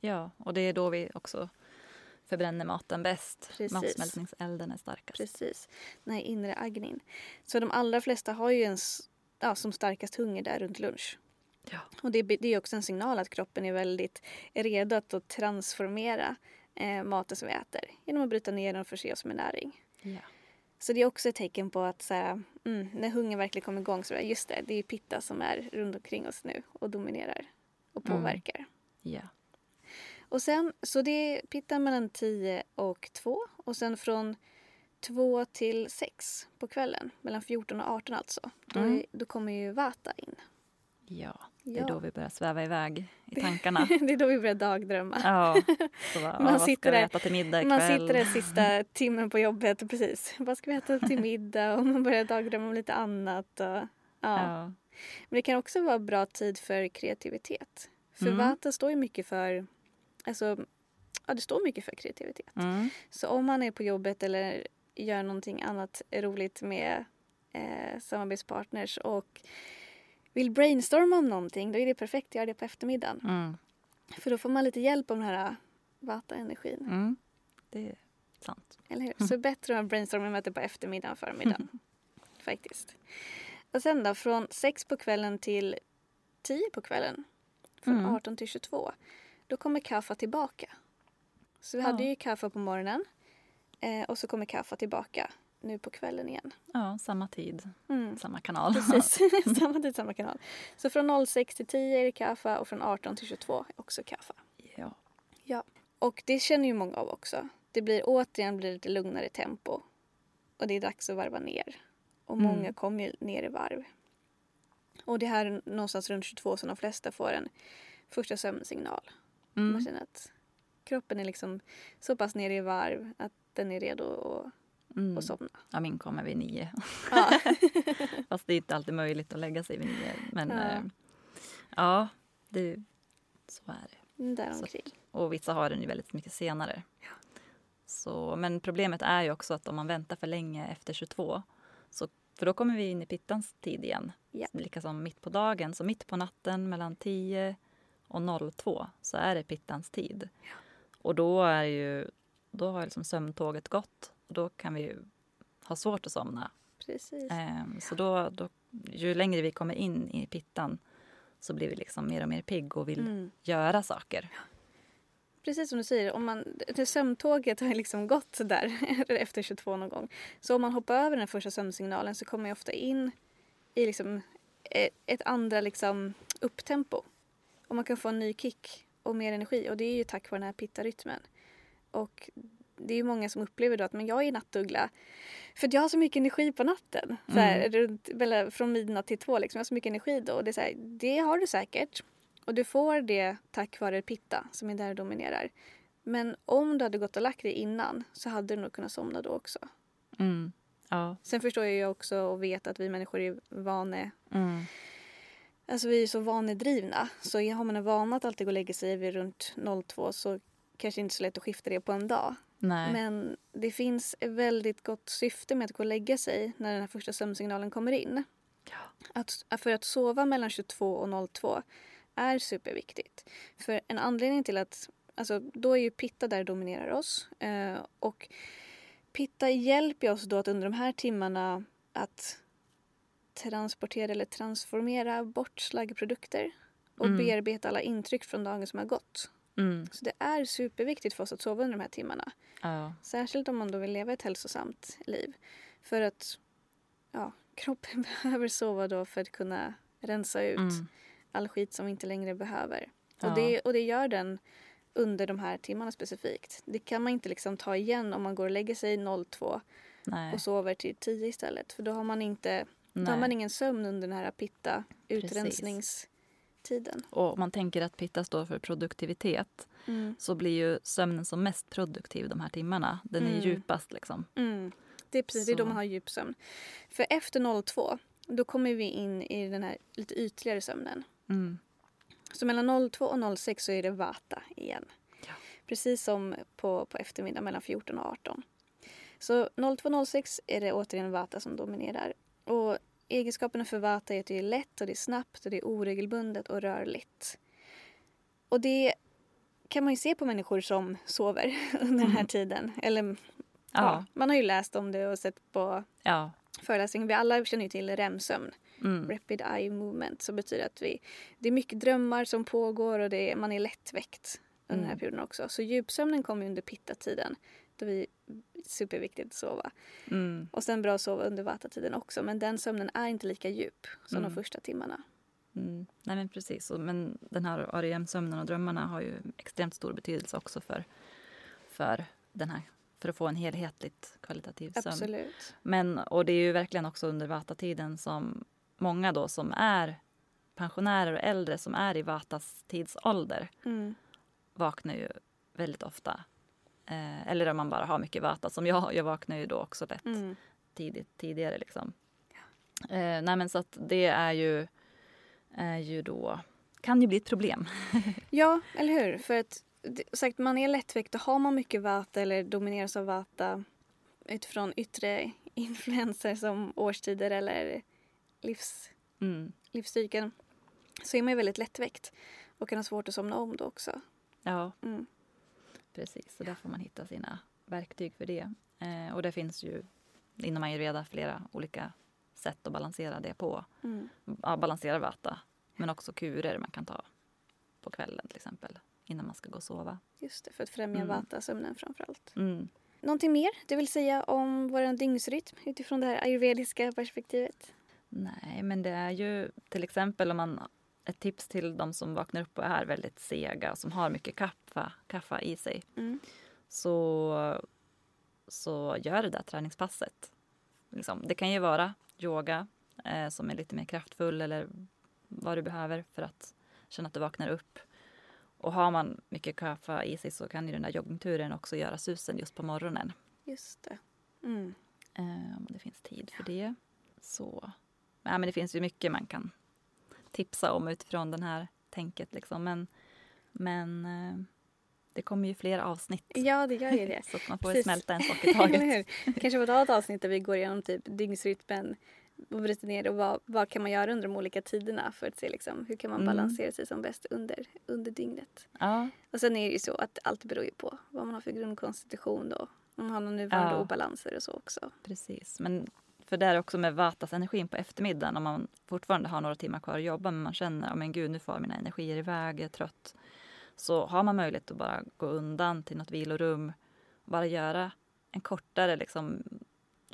Ja, och det är då vi också förbränner maten bäst. Precis. Matsmältningselden är starkast. Precis, den här inre agnin. Så de allra flesta har ju en ja, som starkast hunger där runt lunch. Ja. Och det, det är också en signal att kroppen är väldigt redo att då transformera eh, maten som vi äter genom att bryta ner den och förse oss med näring. Ja. Så det är också ett tecken på att så här, mm, när hungern verkligen kommer igång så är just det, det är pitta som är runt omkring oss nu och dominerar och Mm. påverkar. ja. Och sen, så det är pitta mellan 10 och 2 och sen från 2 till 6 på kvällen, mellan 14 och 18 alltså, då, Mm. är, då kommer ju vata in. Ja, det är Ja. då vi börjar sväva iväg i tankarna. det är då vi börjar dagdrömma. Ja, så bara, Man vad sitter ska vi äta till middag ikväll? Man sitter där sista timmen på jobbet precis, vad ska vi äta till middag? Och man börjar dagdrömma om lite annat. Och, ja. Ja. Men det kan också vara bra tid för kreativitet. För Mm. Vata står ju mycket för, alltså, ja det står mycket för kreativitet. Mm. Så om man är på jobbet eller gör någonting annat roligt med eh, samarbetspartners och vill brainstorma om någonting, då är det perfekt att göra det på eftermiddagen. Mm. För då får man lite hjälp av den här Vata-energin. Mm. Det är sant. Eller hur? Så bättre att ha brainstorming-möte på eftermiddagen och förmiddagen. Faktiskt. Och sen då, från sex på kvällen till 10 på kvällen. Från Mm. 18 till 22. Då kommer kaffa tillbaka. Så vi Ja. hade ju kaffa på morgonen. Eh, och så kommer kaffa tillbaka nu på kvällen igen. Ja, samma tid, Mm. samma kanal. Precis, samma tid, samma kanal. Så från 06 till 10 är det kaffa och från 18 till 22 är också kaffa. ja. Ja. Och det känner ju många av också. Det blir återigen blir lite lugnare tempo. Och det är dags att varva ner. Och Mm. många kommer ju ner i varv. Och det här är någonstans runt 22 som de flesta får en första sömnsignal. Man Mm. känner att kroppen är liksom så pass nere i varv att den är redo att, Mm. somna. Ja, min kommer vid nio. Ja. Fast det är inte alltid möjligt att lägga sig vid nio. Men Ja. ja, ja det, så är det. Däromkring. Och vissa har den ju väldigt mycket senare. Så, men problemet är ju också att om man väntar för länge efter 22 så, för då kommer vi in i pittans tid igen. Ja. Lika som mitt på dagen. Så mitt på natten mellan 10 och 02 så är det pittans tid. Och då, är ju, då har liksom sömntåget gått. Och då kan vi ju ha svårt att somna. Precis. Ehm, Så då, då, ju längre vi kommer in i pittan så blir vi liksom mer och mer pigg och vill Mm. göra saker. Precis som du säger, om man, det sömntåget har liksom gått där efter 22 någon gång. Så om man hoppar över den första sömnsignalen så kommer ju ofta in i liksom ett, ett andra liksom upptempo. Och man kan få en ny kick och mer energi och det är ju tack vare den här pitta-rytmen. Och det är ju många som upplever då att men jag är nattuggla för jag har så mycket energi på natten. Så här, Mm. från midnatt till två liksom. Jag har så mycket energi då. Och det, är här, det har du säkert. Och du får det tack vare pitta som är där och dominerar. Men om du hade gått och lagt dig innan så hade du nog kunnat somna då också. Mm. Ja. Sen förstår jag ju också och vet att vi människor är vane, Mm. Alltså vi är så vanedrivna. Så har man en vana att alltid gå och lägga sig vid runt 02 så kanske inte så lätt att skifta det på en dag. Nej. Men det finns ett väldigt gott syfte med att gå och lägga sig när den här första sömnsignalen kommer in. Ja. Att, för att sova mellan 22 och 02 är superviktigt. För en anledning till att, alltså då är ju pitta där dominerar oss. Eh, och pitta hjälper oss då att under de här timmarna att transportera eller transformera bort slaggprodukter och Mm. bearbeta alla intryck från dagen som har gått. Mm. Så det är superviktigt för oss att sova under de här timmarna. Ja. Särskilt om man då vill leva ett hälsosamt liv. För att ja, kroppen behöver sova då för att kunna rensa ut Mm. all skit som vi inte längre behöver. Ja. Och, det, och det gör den under de här timmarna specifikt. Det kan man inte liksom ta igen om man går och lägger sig 02 Nej. och sover till 10 istället. För då har man, inte, då har Nej. man ingen sömn under den här pitta Precis. utrensningstiden. Och om man tänker att pitta står för produktivitet Mm. så blir ju sömnen som mest produktiv de här timmarna. Den är Mm. djupast liksom. Mm. Det är precis det är då Så. man har djupsömn. För efter 02 då kommer vi in i den här lite ytligare sömnen. Mm. Så mellan 02 och 06 så är det vata igen. Ja. Precis som på, på eftermiddag mellan 14 och 18. Så 02-06 är det återigen vata som dominerar. Och egenskaperna för vata är att det är lätt och det är snabbt och det är oregelbundet och rörligt. Och det kan man ju se på människor som sover under den här tiden. Eller ja. Ja. man har ju läst om det och sett på Ja. föreläsningar. Vi alla känner ju till REM-sömn. Mm. Rapid Eye Movement som betyder att vi, det är mycket drömmar som pågår och det är, man är lättväckt under den här Mm. perioden också. Så djupsömnen kommer under pitta-tiden då vi superviktigt att sova. Mm. Och sen bra att sova under vata-tiden också men den sömnen är inte lika djup som Mm. de första timmarna. Mm. Nej men precis. Men den här REM-sömnen och drömmarna har ju extremt stor betydelse också för, för, den här, för att få en helhetligt kvalitativ sömn. Absolut. Men, och det är ju verkligen också under vata-tiden som många då som är pensionärer och äldre som är i Vatas tidsålder Mm. vaknar ju väldigt ofta. Eh, eller om man bara har mycket Vata som jag. Jag vaknar ju då också lätt Mm. tidigt, tidigare. Liksom. Eh, nej men så att det är ju, är ju då, kan ju bli ett problem. Ja, eller hur? För att sagt, man är lättväckt och har man mycket vata eller domineras av vata utifrån yttre influenser som årstider eller livs, Mm. livscykeln så är man ju väldigt lättväckt och kan ha svårt att somna om då också. Ja, Mm. Precis. Så där får man hitta sina verktyg för det. Eh, och det finns ju inom ayurveda flera olika sätt att balansera det på. Mm. Ja, balansera vata, men också kurer man kan ta på kvällen till exempel innan man ska gå och sova. Just det, för att främja Mm. vata-sömnen framförallt. Mm. Någonting mer du vill säga om vår dygnsrytm utifrån det här ayurvediska perspektivet? Nej, men det är ju till exempel om man ett tips till de som vaknar upp och är väldigt sega och som har mycket kaffe, kaffe i sig. Mm. Så, så gör det där träningspasset. Liksom, det kan ju vara yoga eh, som är lite mer kraftfull eller vad du behöver för att känna att du vaknar upp. Och har man mycket kaffe i sig så kan ju den där joggingturen också göra susen just på morgonen. Just det. Mm. Eh, om det finns tid för det. Så, ja, men det finns ju mycket man kan tipsa om utifrån den här tänket. Liksom. Men, men eh, det kommer ju fler avsnitt. Ja, det gör ju det. Så att man får Precis. smälta en sak i taget. Kanske får ta ett avsnitt där vi går igenom typ dygnsrytmen och bryter ner och vad, vad kan man göra under de olika tiderna för att se liksom, hur kan man Mm. balansera sig som bäst under, under dygnet. Ja, Och sen är det ju så att allt beror ju på vad man har för grundkonstitution då. Om man har några nuvarande Ja. obalanser och så också. precis. Men för det är också med Vatas energin på eftermiddagen om man fortfarande har några timmar kvar att jobba men man känner att men gud nu far mina energier iväg, jag är trött. Så har man möjlighet att bara gå undan till något vilorum och bara göra en kortare liksom,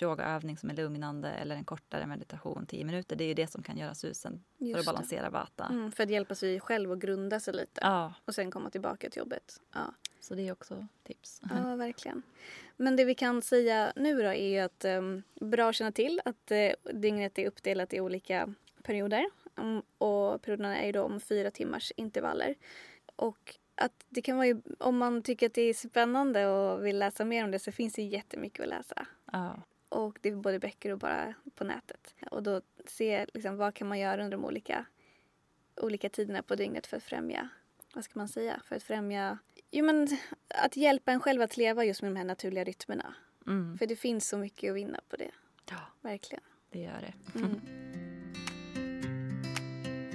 yogaövning som är lugnande eller en kortare meditation, 10 minuter. Det är ju det som kan göra susen för Just att det. balansera Vata. Mm, för att hjälpa sig själv och grunda sig lite. Ja, Och sen komma tillbaka till jobbet. Ja. så det är också tips. Ja, verkligen. Men det vi kan säga nu då är att um, bra att känna till att uh, dygnet är uppdelat i olika perioder. Um, och perioderna är ju då om fyra timmars intervaller. Och att det kan vara ju, om man tycker att det är spännande och vill läsa mer om det så finns det jättemycket att läsa. Ja, Och det är både böcker och bara på nätet. Och då se liksom, vad kan man göra under de olika, olika tiderna på dygnet för att främja, vad ska man säga, för att främja, jo men att hjälpa en själv att leva just med de här naturliga rytmerna. mm. För det finns så mycket att vinna på det, ja verkligen. det gör det. Mm.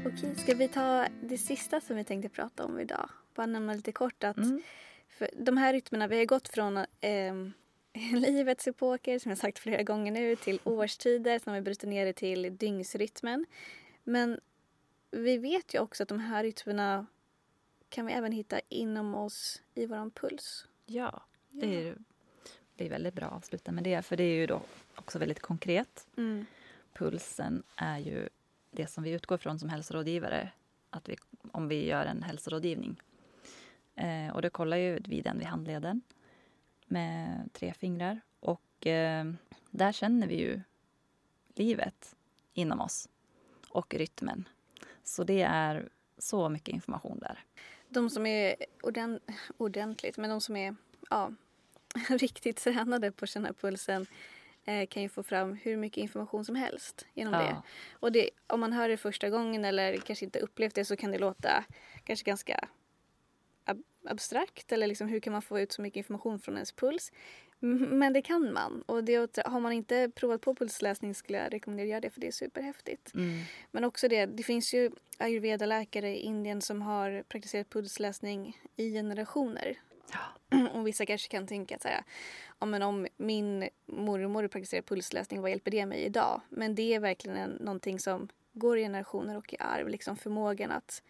Okej, ska vi ta det sista som vi tänkte prata om idag? Bara nämna lite kort att Mm. för de här rytmerna, vi har gått från eh, livets epoker, som jag sagt flera gånger nu, till årstider, som vi bryter ner det till dygnsrytmen. Men vi vet ju också att de här rytmerna kan vi även hitta inom oss i våran puls. Ja, det är, ju- är väldigt bra att avsluta med det. För det är ju då också väldigt konkret. Mm. Pulsen är ju det som vi utgår från som hälsorådgivare. Att vi, om vi gör en hälsorådgivning. Eh, och då kollar ju vi den vid handleden med tre fingrar. Och eh, där känner vi ju livet inom oss och rytmen. Så det är så mycket information där. De som är ordent- ordentligt, men de som är ja, riktigt tränade på att känna pulsen eh, kan ju få fram hur mycket information som helst genom det. Ja, Och det, om man hör det första gången eller kanske inte upplevt det så kan det låta kanske ganska abstrakt eller liksom hur kan man få ut så mycket information från ens puls? Men det kan man och det, har man inte provat på pulsläsning skulle jag rekommendera att göra det för det är superhäftigt. mm, Men också det, det finns ju ayurveda-läkare i Indien som har praktiserat pulsläsning i generationer. ja, Och vissa kanske kan tänka att här, ja, men om min mormor praktiserar pulsläsning, vad hjälper det mig idag? Men det är verkligen en, någonting som går i generationer och i arv. Liksom förmågan att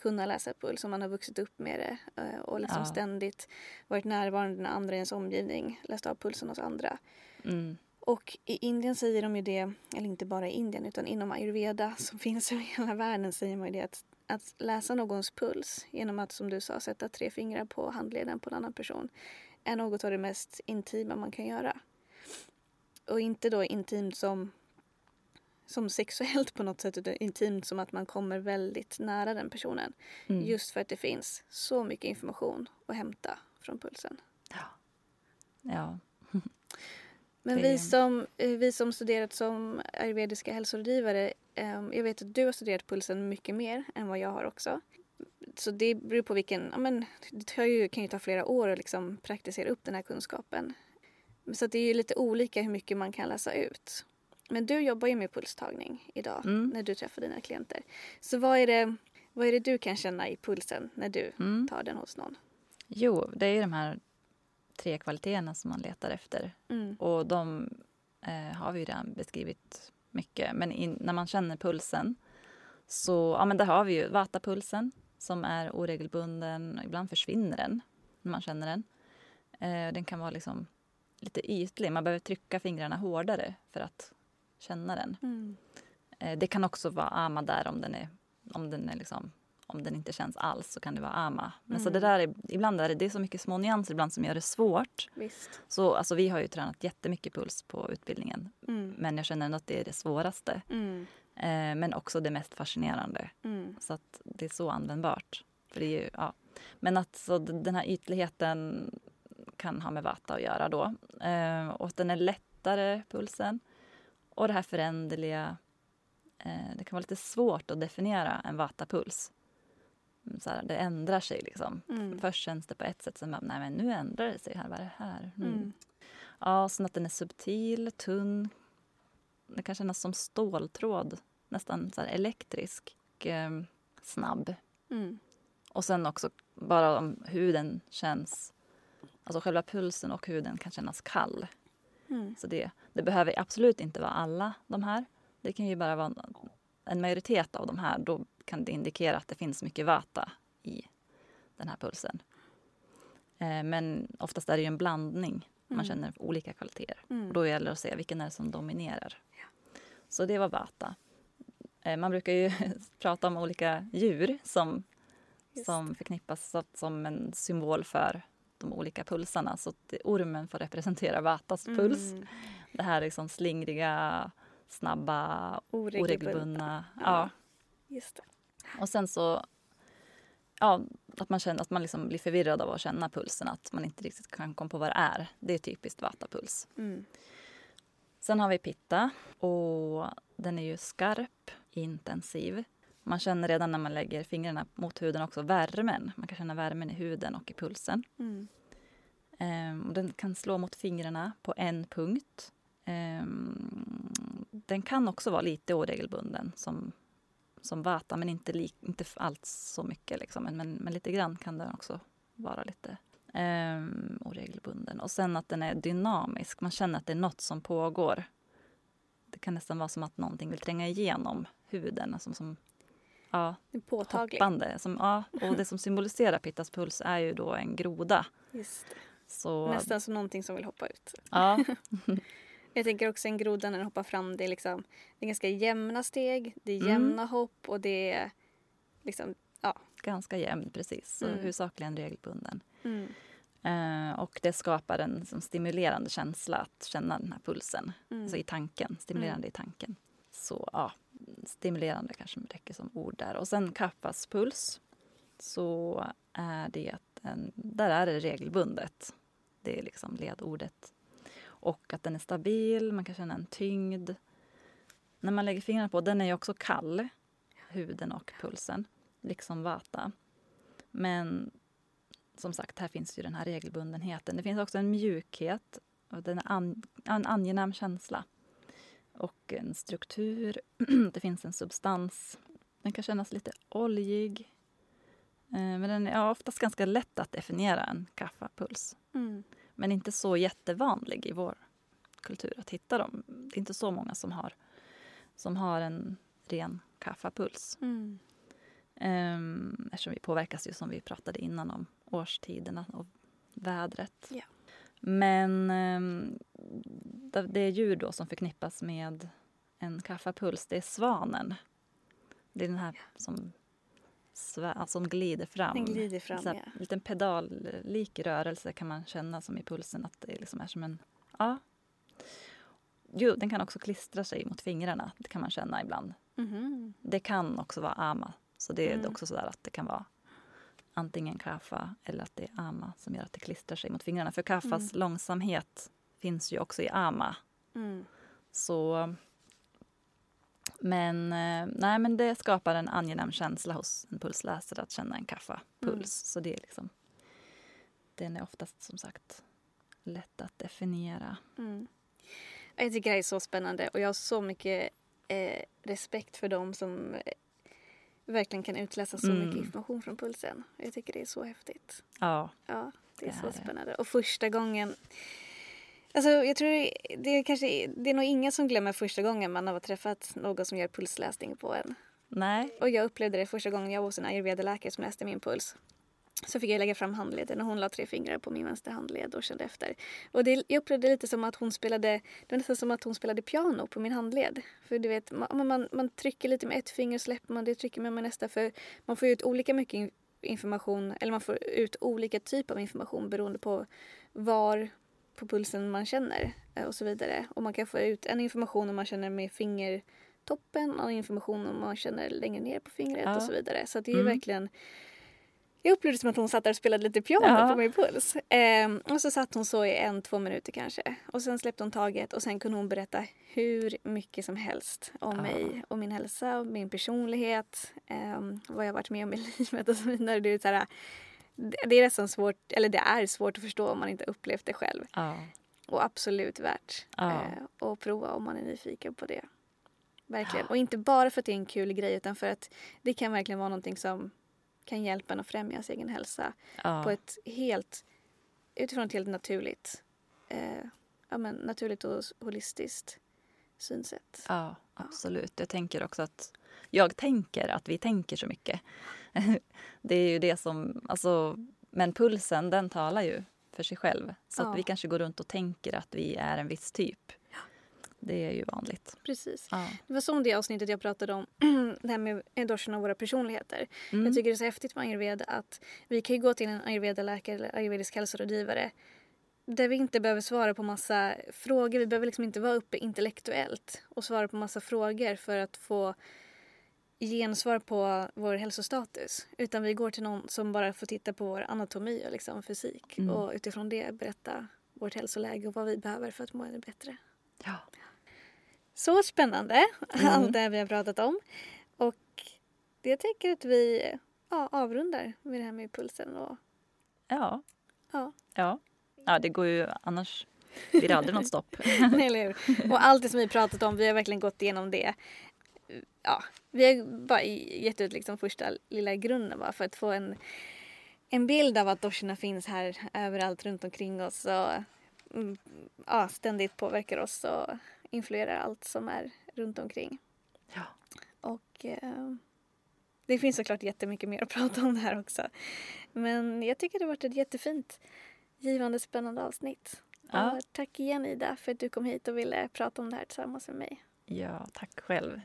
kunna läsa puls om man har vuxit upp med det eh, och liksom Ja. ständigt varit närvarande när andra i ens omgivning läst av pulsen hos andra. mm, Och i Indien säger de ju det, eller inte bara i Indien utan inom ayurveda som finns över hela världen säger man ju det att, att läsa någons puls genom att som du sa sätta tre fingrar på handleden på en annan person är något av det mest intima man kan göra. Och inte då intimt som som sexuellt på något sätt och intimt som att man kommer väldigt nära den personen. Mm. Just för att det finns så mycket information att hämta från pulsen. Ja. ja. Men Det- vi som, eh, vi som studerat som ayurvediska hälsorådgivare, eh, jag vet att du har studerat pulsen mycket mer än vad jag har också. Så det beror på vilken, ja men det ju, kan ju ta flera år att liksom praktisera upp den här kunskapen. Så det är ju lite olika hur mycket man kan läsa ut. Men du jobbar ju med pulstagning idag Mm. när du träffar dina klienter. Så vad är, det, vad är det du kan känna i pulsen när du Mm. tar den hos någon? Jo, det är ju de här tre kvaliteterna som man letar efter. Mm. Och de eh, har vi ju redan beskrivit mycket. Men in, när man känner pulsen så ja, men där har vi ju vatapulsen som är oregelbunden. Ibland försvinner den när man känner den. Eh, den kan vara liksom lite ytlig. Man behöver trycka fingrarna hårdare för att känna den. Mm. Eh, det kan också vara ama där om den, är, om den, är liksom, om den inte känns alls så kan det vara ama. Men så Mm. det där är, ibland är det, det är så mycket små nyanser ibland som gör det svårt. Visst. Så alltså, vi har ju tränat jättemycket puls på utbildningen. Mm. Men jag känner ändå att det är det svåraste. Mm. Eh, men också det mest fascinerande. Mm. Så att det är så användbart. För det är ju, ja. Men att så den här ytligheten kan ha med vata att göra då. Eh, och den är lättare, pulsen. Och det här föränderliga. Eh, det kan vara lite svårt att definiera en vatapuls. Mm, Så här, det ändrar sig liksom. Mm. Först känns det på ett sätt, sen bara, nej men nu ändrar det sig här, vad är det här? Mm. Mm. Ja, sen att den är subtil, tunn. Det kan kännas som ståltråd, nästan så elektrisk, eh, snabb. Mm. Och sen också bara om huden känns, alltså själva pulsen och huden kan kännas kall. Mm. Så det, det behöver absolut inte vara alla de här. Det kan ju bara vara en- majoritet av de här. Då kan det indikera att det finns mycket vata i den här pulsen. Eh, Men oftast är det ju en blandning. Man Mm. känner olika kvaliteter. Mm. Och då gäller det att se vilken är det som dominerar. Så det var vata. Eh, Man brukar ju prata om olika djur som, Just som förknippas som en symbol för de olika pulsarna. Så ormen får representera vatas puls. Mm. Det här liksom slingriga, snabba, Oregelbundna. oregelbundna. Ja. Just det. Och sen så ja, att man känner att man liksom blir förvirrad av att känna pulsen. Att man inte riktigt kan komma på vad det är. Det är typiskt vatapuls. Mm. Sen har vi pitta och den är ju skarp, intensiv. Man känner redan när man lägger fingrarna mot huden också värmen. Man kan känna värmen i huden och i pulsen. Mm. Och den kan slå mot fingrarna på en punkt. Ehm, den kan också vara lite oregelbunden som, som vata, men inte, li, inte alls så mycket. Liksom. Men, men, lite grann kan den också vara lite ehm, oregelbunden. Och sen att den är dynamisk. Man känner att det är något som pågår. Det kan nästan vara som att någonting vill tränga igenom huden. Alltså som, ja, Det är påtagligt. hoppande. Som, ja, och det som symboliserar Pittas puls är ju då en groda. Så, Nästan som någonting som vill hoppa ut. Ja, Jag tänker också en groda när den hoppar fram. Det är, liksom, det är ganska jämna steg, det är Mm. jämna hopp och det är liksom, ja. ganska jämn precis. Så Mm. huvudsakligen regelbunden. Mm. Eh, och det skapar en som stimulerande känsla att känna den här pulsen. Mm. Alltså i tanken, stimulerande i tanken. Så ja, stimulerande kanske räcker som ord där. Och sen Kappas puls. Så är det en, där är det regelbundet. Det är liksom ledordet. Och att den är stabil, man kan känna en tyngd. När man lägger fingrarna på, den är ju också kall, huden och pulsen. Liksom vata. Men som sagt, här finns ju den här regelbundenheten. Det finns också en mjukhet och den är an, en angenäm känsla. Och en struktur. det finns en substans. Den kan kännas lite oljig. Eh, Men den är oftast ganska lätt att definiera en kaffapuls. Mm. Men inte så jättevanlig i vår kultur att hitta dem. Det är inte så många som har, som har en ren kaffapuls. Mm. Um, eftersom vi påverkas ju som vi pratade innan om årstiderna och vädret. Ja. Men um, det, djur då som förknippas med en kaffapuls, det är svanen. Det är den här som, som glider fram. Den glider fram, ja. En liten pedallik rörelse kan man känna som i pulsen att det liksom är som en... Ja. jo, den kan också klistra sig mot fingrarna. Det kan man känna ibland. Mhm. Det kan också vara ama. Så det är Mm. också så där att det kan vara antingen kaffa eller att det är ama som gör att det klistrar sig mot fingrarna. För kaffas långsamhet finns ju också i ama. Mm. Så... Men, eh, nej, men det skapar en angenäm känsla hos en pulsläsare att känna en kaffapuls. Mm. Så det är liksom... Den är oftast som sagt lätt att definiera. Mm. Jag tycker det här är så spännande och jag har så mycket eh, respekt för dem som eh, verkligen kan utläsa så Mm. mycket information från pulsen. Jag tycker det är så häftigt. Ja, Ja, det är Det så är det. spännande. Och första gången... Alltså jag tror det är kanske, det är nog ingen som glömmer första gången man har träffat någon som gör pulsläsning på en. nej. Och jag upplevde det första gången jag var hos en ayurveda-läkare som läste min puls. Så fick jag lägga fram handleden och hon la tre fingrar på min vänstra handled och kände efter. Och det, jag upplevde lite som att hon spelade, det var nästan som att hon spelade piano på min handled. För du vet, man, man, man trycker lite med ett finger och släpper man det, trycker man med nästa. För man får ut olika mycket in- information, eller man får ut olika typer av information beroende på var på pulsen man känner eh, och så vidare. Och man kan få ut en information om man känner med fingertoppen och information om man känner längre ner på fingret Ja. och så vidare. Så det är ju Mm. verkligen jag upplevde som att hon satt där och spelade lite piano Ja. på min puls. Ehm, och så satt hon så i en, två minuter kanske. Och sen släppte hon taget och sen kunde hon berätta hur mycket som helst om Ja. mig och min hälsa och min personlighet. ehm, vad jag varit med om i livet och så vidare. Det är, så här, det är nästan svårt, eller det är svårt att förstå om man inte upplevt det själv. Ja. Och absolut värt Ja. eh, att prova om man är nyfiken på det. Verkligen. Och inte bara för att det är en kul grej utan för att det kan verkligen vara någonting som kan hjälpa en att främja ens egen hälsa Ja. på ett helt, utifrån ett helt naturligt, eh, ja, men naturligt och holistiskt synsätt. Ja, absolut. Jag tänker också att jag tänker att vi tänker så mycket. det är ju det som, alltså, men pulsen den talar ju för sig själv. Så Ja. att vi kanske går runt och tänker att vi är en viss typ. Det är ju vanligt. Precis. Ja. Det var som det avsnittet jag pratade om, det här med endorsen och våra personligheter. Mm. Jag tycker det är så häftigt med ayurveda att vi kan ju gå till en ayurveda-läkare eller ayurvedisk hälsorådgivare där vi inte behöver svara på massa frågor. Vi behöver liksom inte vara uppe intellektuellt och svara på massa frågor för att få gensvar på vår hälsostatus. Utan vi går till någon som bara får titta på vår anatomi och liksom fysik Mm. och utifrån det berätta vårt hälsoläge och vad vi behöver för att må ännu bättre. Ja. Så spännande, allt det vi har pratat om. Och jag tänker att vi ja, avrundar med det här med pulsen. Och, Ja. ja, ja. Ja, det går ju annars blir det aldrig något stopp. eller hur? Och allt det som vi pratat om, vi har verkligen gått igenom det. Ja, vi har bara gett ut liksom första lilla grunden bara för att få en, en bild av att doshorna finns här överallt runt omkring oss och mm, ja, ständigt påverkar oss och influerar allt som är runt omkring. Ja. Och eh, det finns såklart jättemycket mer att prata om det här också. Men jag tycker det har varit ett jättefint, givande, spännande avsnitt. Ja. Och tack igen Ida för att du kom hit och ville prata om det här tillsammans med mig. ja, tack själv.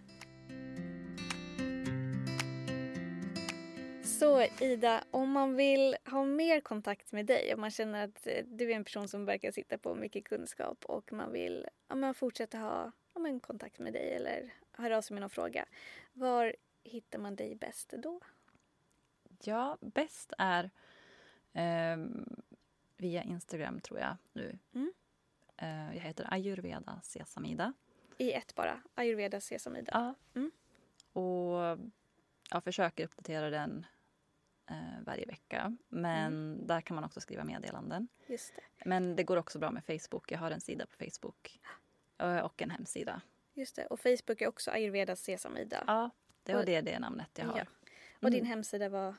Så Ida, om man vill ha mer kontakt med dig, om man känner att eh, du är en person som verkar sitta på mycket kunskap och man vill ja, men fortsätta ha ja, men kontakt med dig eller höra av sig med någon fråga. Var hittar man dig bäst då? Ja, bäst är ehm, via Instagram tror jag nu. Mm. Eh, jag heter Ayurveda Sesamida. I ett bara, ayurveda sesamida. Ja. Mm. Och jag försöker uppdatera den eh, varje vecka. Men Mm. där kan man också skriva meddelanden. Just det. Men det går också bra med Facebook. Jag har en sida på Facebook. eh, Och en hemsida. Just det. Och Facebook är också ayurveda sesamida. Ja, det var Och- det, det namnet jag har. Ja. Och din Mm. hemsida var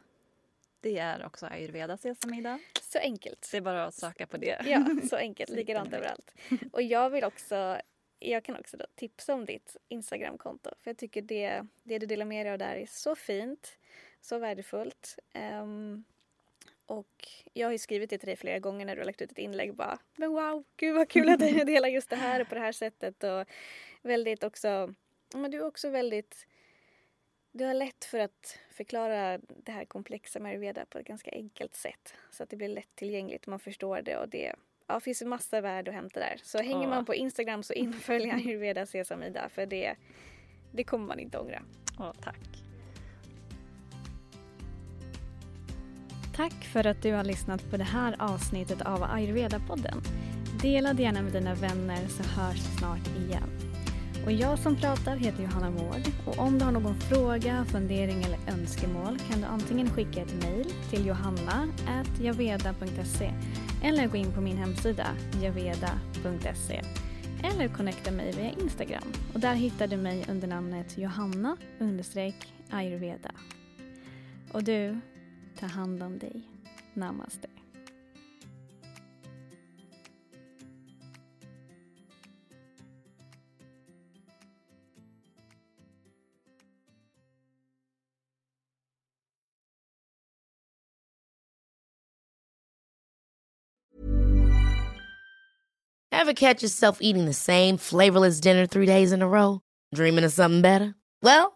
Det är också Ayurveda Sesamida. så enkelt. Det är bara att söka på det. Ja, så enkelt. Likadant överallt. Och jag vill också, jag kan också tipsa om ditt Instagramkonto. För jag tycker det, det du delar med dig av där är så fint, så värdefullt. Ehm, och jag har ju skrivit det till dig flera gånger när du har lagt ut ett inlägg bara Men wow, gud vad kul att du delar just det här och på det här sättet. Och väldigt också, men du är också väldigt du har lätt för att förklara det här komplexa med ayurveda på ett ganska enkelt sätt. Så att det blir lättillgängligt, man förstår det och det, ja, finns det massa värde att hämta där. Så hänger Åh. man på Instagram så infölj ayurveda sesamida för det, det kommer man inte ångra. Åh, tack. Tack för att du har lyssnat på det här avsnittet av Ayurveda-podden. Dela det gärna med dina vänner så hörs vi snart igen. Och jag som pratar heter Johanna Mård och om du har någon fråga, fundering eller önskemål kan du antingen skicka ett mejl till johanna.javeda.se eller gå in på min hemsida javeda.se eller connecta mig via Instagram och där hittar du mig under namnet Johanna ayurveda. Och du, ta hand om dig. Namaste. Ever catch yourself eating the same flavorless dinner three days in a row? Dreaming of something better? Well,